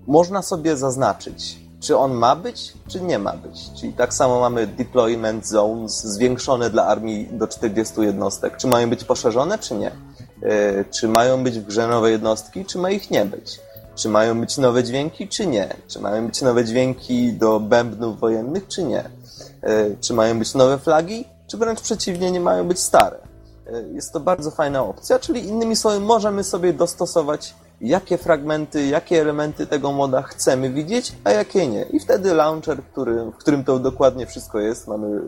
można sobie zaznaczyć, czy on ma być, czy nie ma być. Czyli tak samo mamy deployment zones zwiększone dla armii do 40 jednostek. Czy mają być poszerzone, czy nie? E, czy mają być w grze nowe jednostki, czy ma ich nie być? Czy mają być nowe dźwięki, czy nie? Czy mają być nowe dźwięki do bębnów wojennych, czy nie? E, czy mają być nowe flagi, czy wręcz przeciwnie, nie mają być stare? E, jest to bardzo fajna opcja, czyli innymi słowy możemy sobie dostosować jakie fragmenty, jakie elementy tego moda chcemy widzieć, a jakie nie. I wtedy launcher, który, w którym to dokładnie wszystko jest, mamy e,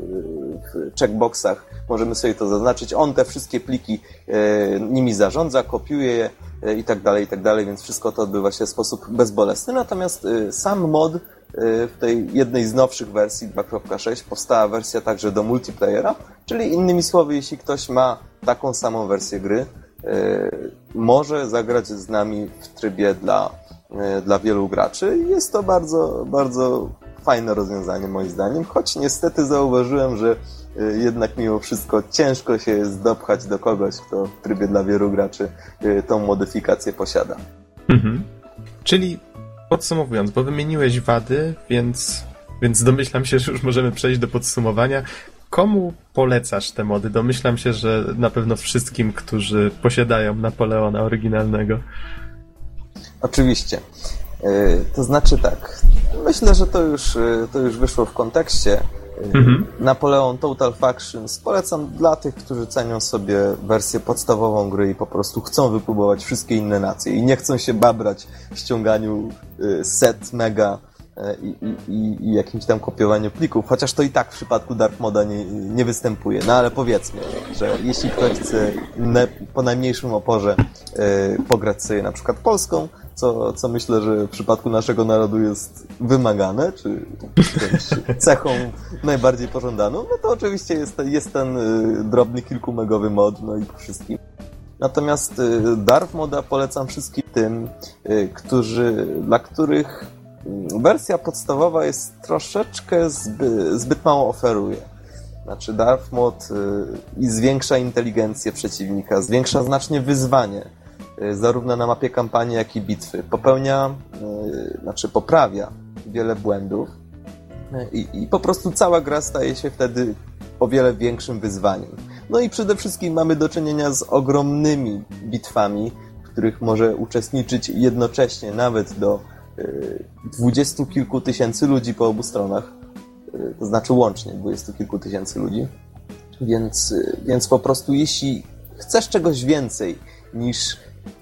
w checkboxach, możemy sobie to zaznaczyć. On te wszystkie pliki e, nimi zarządza, kopiuje je e, i tak dalej, i tak dalej, więc wszystko to odbywa się w sposób bezbolesny. Natomiast sam mod w tej jednej z nowszych wersji 2.6 powstała wersja także do multiplayera, czyli innymi słowy, jeśli ktoś ma taką samą wersję gry, może zagrać z nami w trybie dla, e, dla wielu graczy. Jest to bardzo, bardzo fajne rozwiązanie moim zdaniem, choć niestety zauważyłem, że e, jednak mimo wszystko ciężko się jest dopchać do kogoś, kto w trybie dla wielu graczy tą modyfikację posiada. Mhm. Czyli podsumowując, bo wymieniłeś wady, więc, więc domyślam się, że już możemy przejść do podsumowania. Komu polecasz te mody? Domyślam się, że na pewno wszystkim, którzy posiadają Napoleona oryginalnego. Oczywiście. E, to znaczy tak. Myślę, że to już, e, to już wyszło w kontekście. E, mhm. Napoleon Total Factions polecam dla tych, którzy cenią sobie wersję podstawową gry i po prostu chcą wypróbować wszystkie inne nacje i nie chcą się babrać w ściąganiu set mega i, i, i, jakimś tam kopiowaniu plików, chociaż to i tak w przypadku Dark Moda nie, nie występuje. No ale powiedzmy, że jeśli ktoś chce po najmniejszym oporze e, pograć sobie na przykład polską, co, co myślę, że w przypadku naszego narodu jest wymagane, czy cechą najbardziej pożądaną, no to oczywiście jest, jest ten e, drobny kilkumegowy mod, no i wszystkim. Natomiast e, Dark Moda polecam wszystkim tym, e, którzy, dla których wersja podstawowa jest troszeczkę zbyt, zbyt mało oferuje. Znaczy Darth Mod y, i zwiększa inteligencję przeciwnika, zwiększa znacznie wyzwanie, y, zarówno na mapie kampanii, jak i bitwy. Popełnia, y, znaczy poprawia wiele błędów i, i po prostu cała gra staje się wtedy o wiele większym wyzwaniem. No i przede wszystkim mamy do czynienia z ogromnymi bitwami, w których może uczestniczyć jednocześnie nawet do dwudziestu kilku tysięcy ludzi po obu stronach, to znaczy łącznie dwudziestu kilku tysięcy ludzi. Więc, więc po prostu jeśli chcesz czegoś więcej niż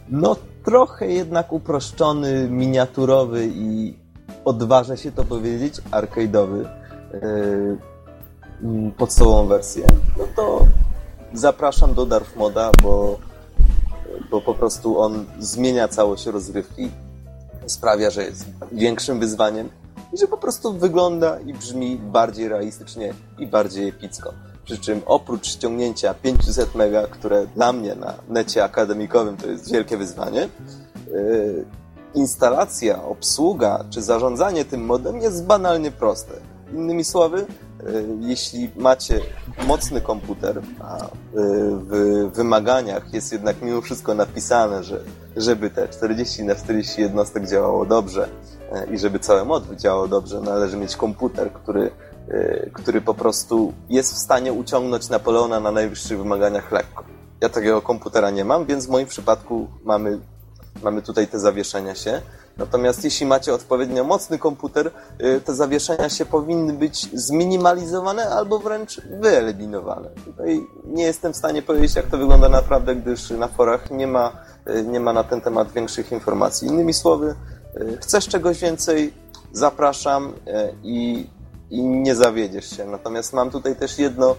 no trochę jednak uproszczony, miniaturowy i odważę się to powiedzieć, arcade'owy yy, podstawową wersję, no to zapraszam do Darth Moda, bo, bo po prostu on zmienia całość rozrywki sprawia, że jest większym wyzwaniem i że po prostu wygląda i brzmi bardziej realistycznie i bardziej epicko. Przy czym oprócz ściągnięcia 500 mega, które dla mnie na necie akademikowym to jest wielkie wyzwanie, yy, instalacja, obsługa czy zarządzanie tym modem jest banalnie proste. Innymi słowy, jeśli macie mocny komputer, a yy, w wymaganiach jest jednak mimo wszystko napisane, że żeby te 40 na 40 jednostek działało dobrze e, i żeby całe mod działało dobrze, należy mieć komputer, który, który po prostu jest w stanie uciągnąć Napoleona na najwyższych wymaganiach lekko. Ja takiego komputera nie mam, więc w moim przypadku mamy, mamy tutaj te zawieszenia się. Natomiast jeśli macie odpowiednio mocny komputer, e, te zawieszenia się powinny być zminimalizowane albo wręcz wyeliminowane. Tutaj nie jestem w stanie powiedzieć, jak to wygląda naprawdę, gdyż na forach nie ma Y, nie ma na ten temat większych informacji. Innymi słowy, y, chcesz czegoś więcej, zapraszam y, i, i nie zawiedziesz się. Natomiast mam tutaj też jedno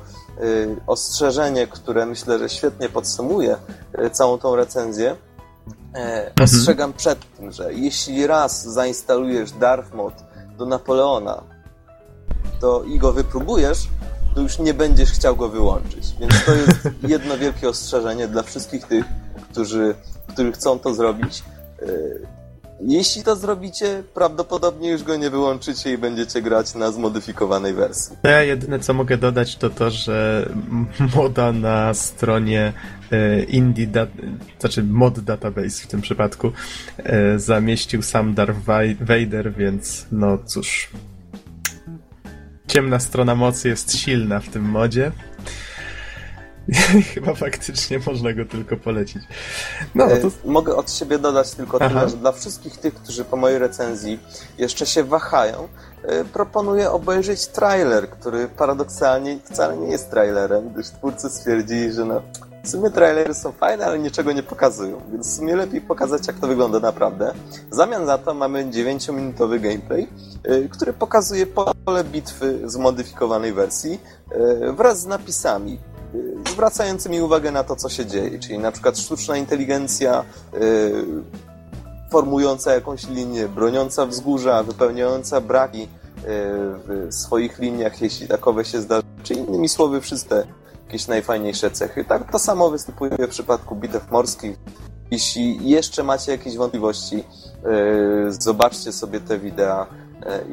ostrzeżenie, które myślę, że świetnie podsumuje całą tą recenzję. Mhm. Ostrzegam przed tym, że jeśli raz zainstalujesz Darth Mod do Napoleona to i go wypróbujesz, to już nie będziesz chciał go wyłączyć. Więc to jest jedno wielkie ostrzeżenie dla wszystkich tych, którzy którzy chcą to zrobić. Jeśli to zrobicie, prawdopodobnie już go nie wyłączycie i będziecie grać na zmodyfikowanej wersji. Ja jedyne co mogę dodać to to, że moda na stronie e, Indie, dat, znaczy mod database w tym przypadku, e, zamieścił sam Darth Vader, więc no cóż. Ciemna strona mocy jest silna w tym modzie. Chyba faktycznie można go tylko polecić. No, to... E, Mogę od siebie dodać tylko Aha. tyle, że dla wszystkich tych, którzy po mojej recenzji jeszcze się wahają, e, proponuję obejrzeć trailer, który paradoksalnie wcale nie jest trailerem, gdyż twórcy stwierdzili, że no, w sumie trailery są fajne, ale niczego nie pokazują, więc w sumie lepiej pokazać, jak to wygląda naprawdę. W zamian za to mamy 9-minutowy gameplay, e, który pokazuje pole bitwy zmodyfikowanej wersji wraz z napisami y, zwracającymi uwagę na to, co się dzieje, czyli na przykład sztuczna inteligencja y, formująca jakąś linię, broniąca wzgórza, wypełniająca braki y, w swoich liniach, jeśli takowe się zdarzy, czy innymi słowy wszystkie jakieś najfajniejsze cechy. Tak to samo występuje w przypadku bitew morskich. Jeśli jeszcze macie jakieś wątpliwości, y, zobaczcie sobie te wideo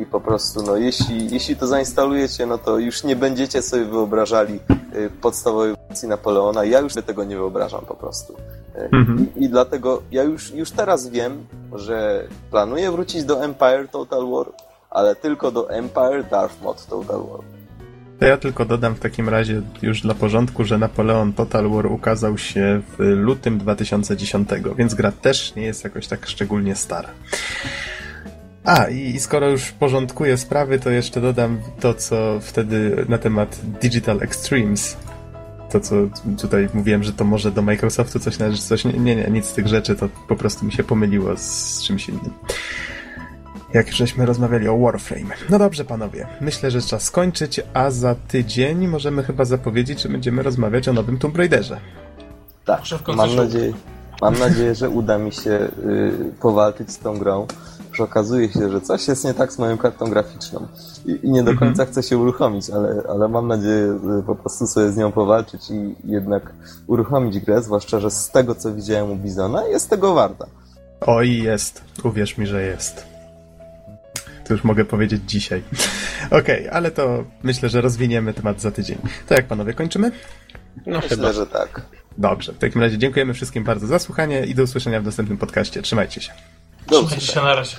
i po prostu, no, jeśli, jeśli to zainstalujecie, no to już nie będziecie sobie wyobrażali y, podstawowej wersji Napoleona. Ja już sobie tego nie wyobrażam po prostu. Y, Mhm. I, I dlatego ja już, już teraz wiem, że planuję wrócić do Empire Total War, ale tylko do Empire Darth Mod Total War. To ja tylko dodam w takim razie już dla porządku, że Napoleon Total War ukazał się w lutym 2010, więc gra też nie jest jakoś tak szczególnie stara. A, i, i skoro już porządkuję sprawy, to jeszcze dodam to, co wtedy na temat Digital Extremes. To, co tutaj mówiłem, że to może do Microsoftu coś należy, coś. Nie, nie, nie, nic z tych rzeczy, to po prostu mi się pomyliło z czymś innym. Jak już żeśmy rozmawiali o Warframe. No dobrze, panowie. Myślę, że czas skończyć, a za tydzień możemy chyba zapowiedzieć, że będziemy rozmawiać o nowym Tomb Raiderze. Tak, mam nadzieję, mam nadzieję, że uda mi się y, powalczyć z tą grą. Że okazuje się, że coś jest nie tak z moją kartą graficzną. I, i nie do Mhm. końca chcę się uruchomić, ale, ale mam nadzieję po prostu sobie z nią powalczyć i jednak uruchomić grę, zwłaszcza, że z tego co widziałem u Bizona jest tego warta. Oj, jest. Uwierz mi, że jest. To już mogę powiedzieć dzisiaj. Okej, ale to myślę, że rozwiniemy temat za tydzień. To jak panowie kończymy? No chyba. Myślę, że tak. Dobrze. W takim razie dziękujemy wszystkim bardzo za słuchanie i do usłyszenia w następnym podcaście. Trzymajcie się. Do Trzymajcie się na razie.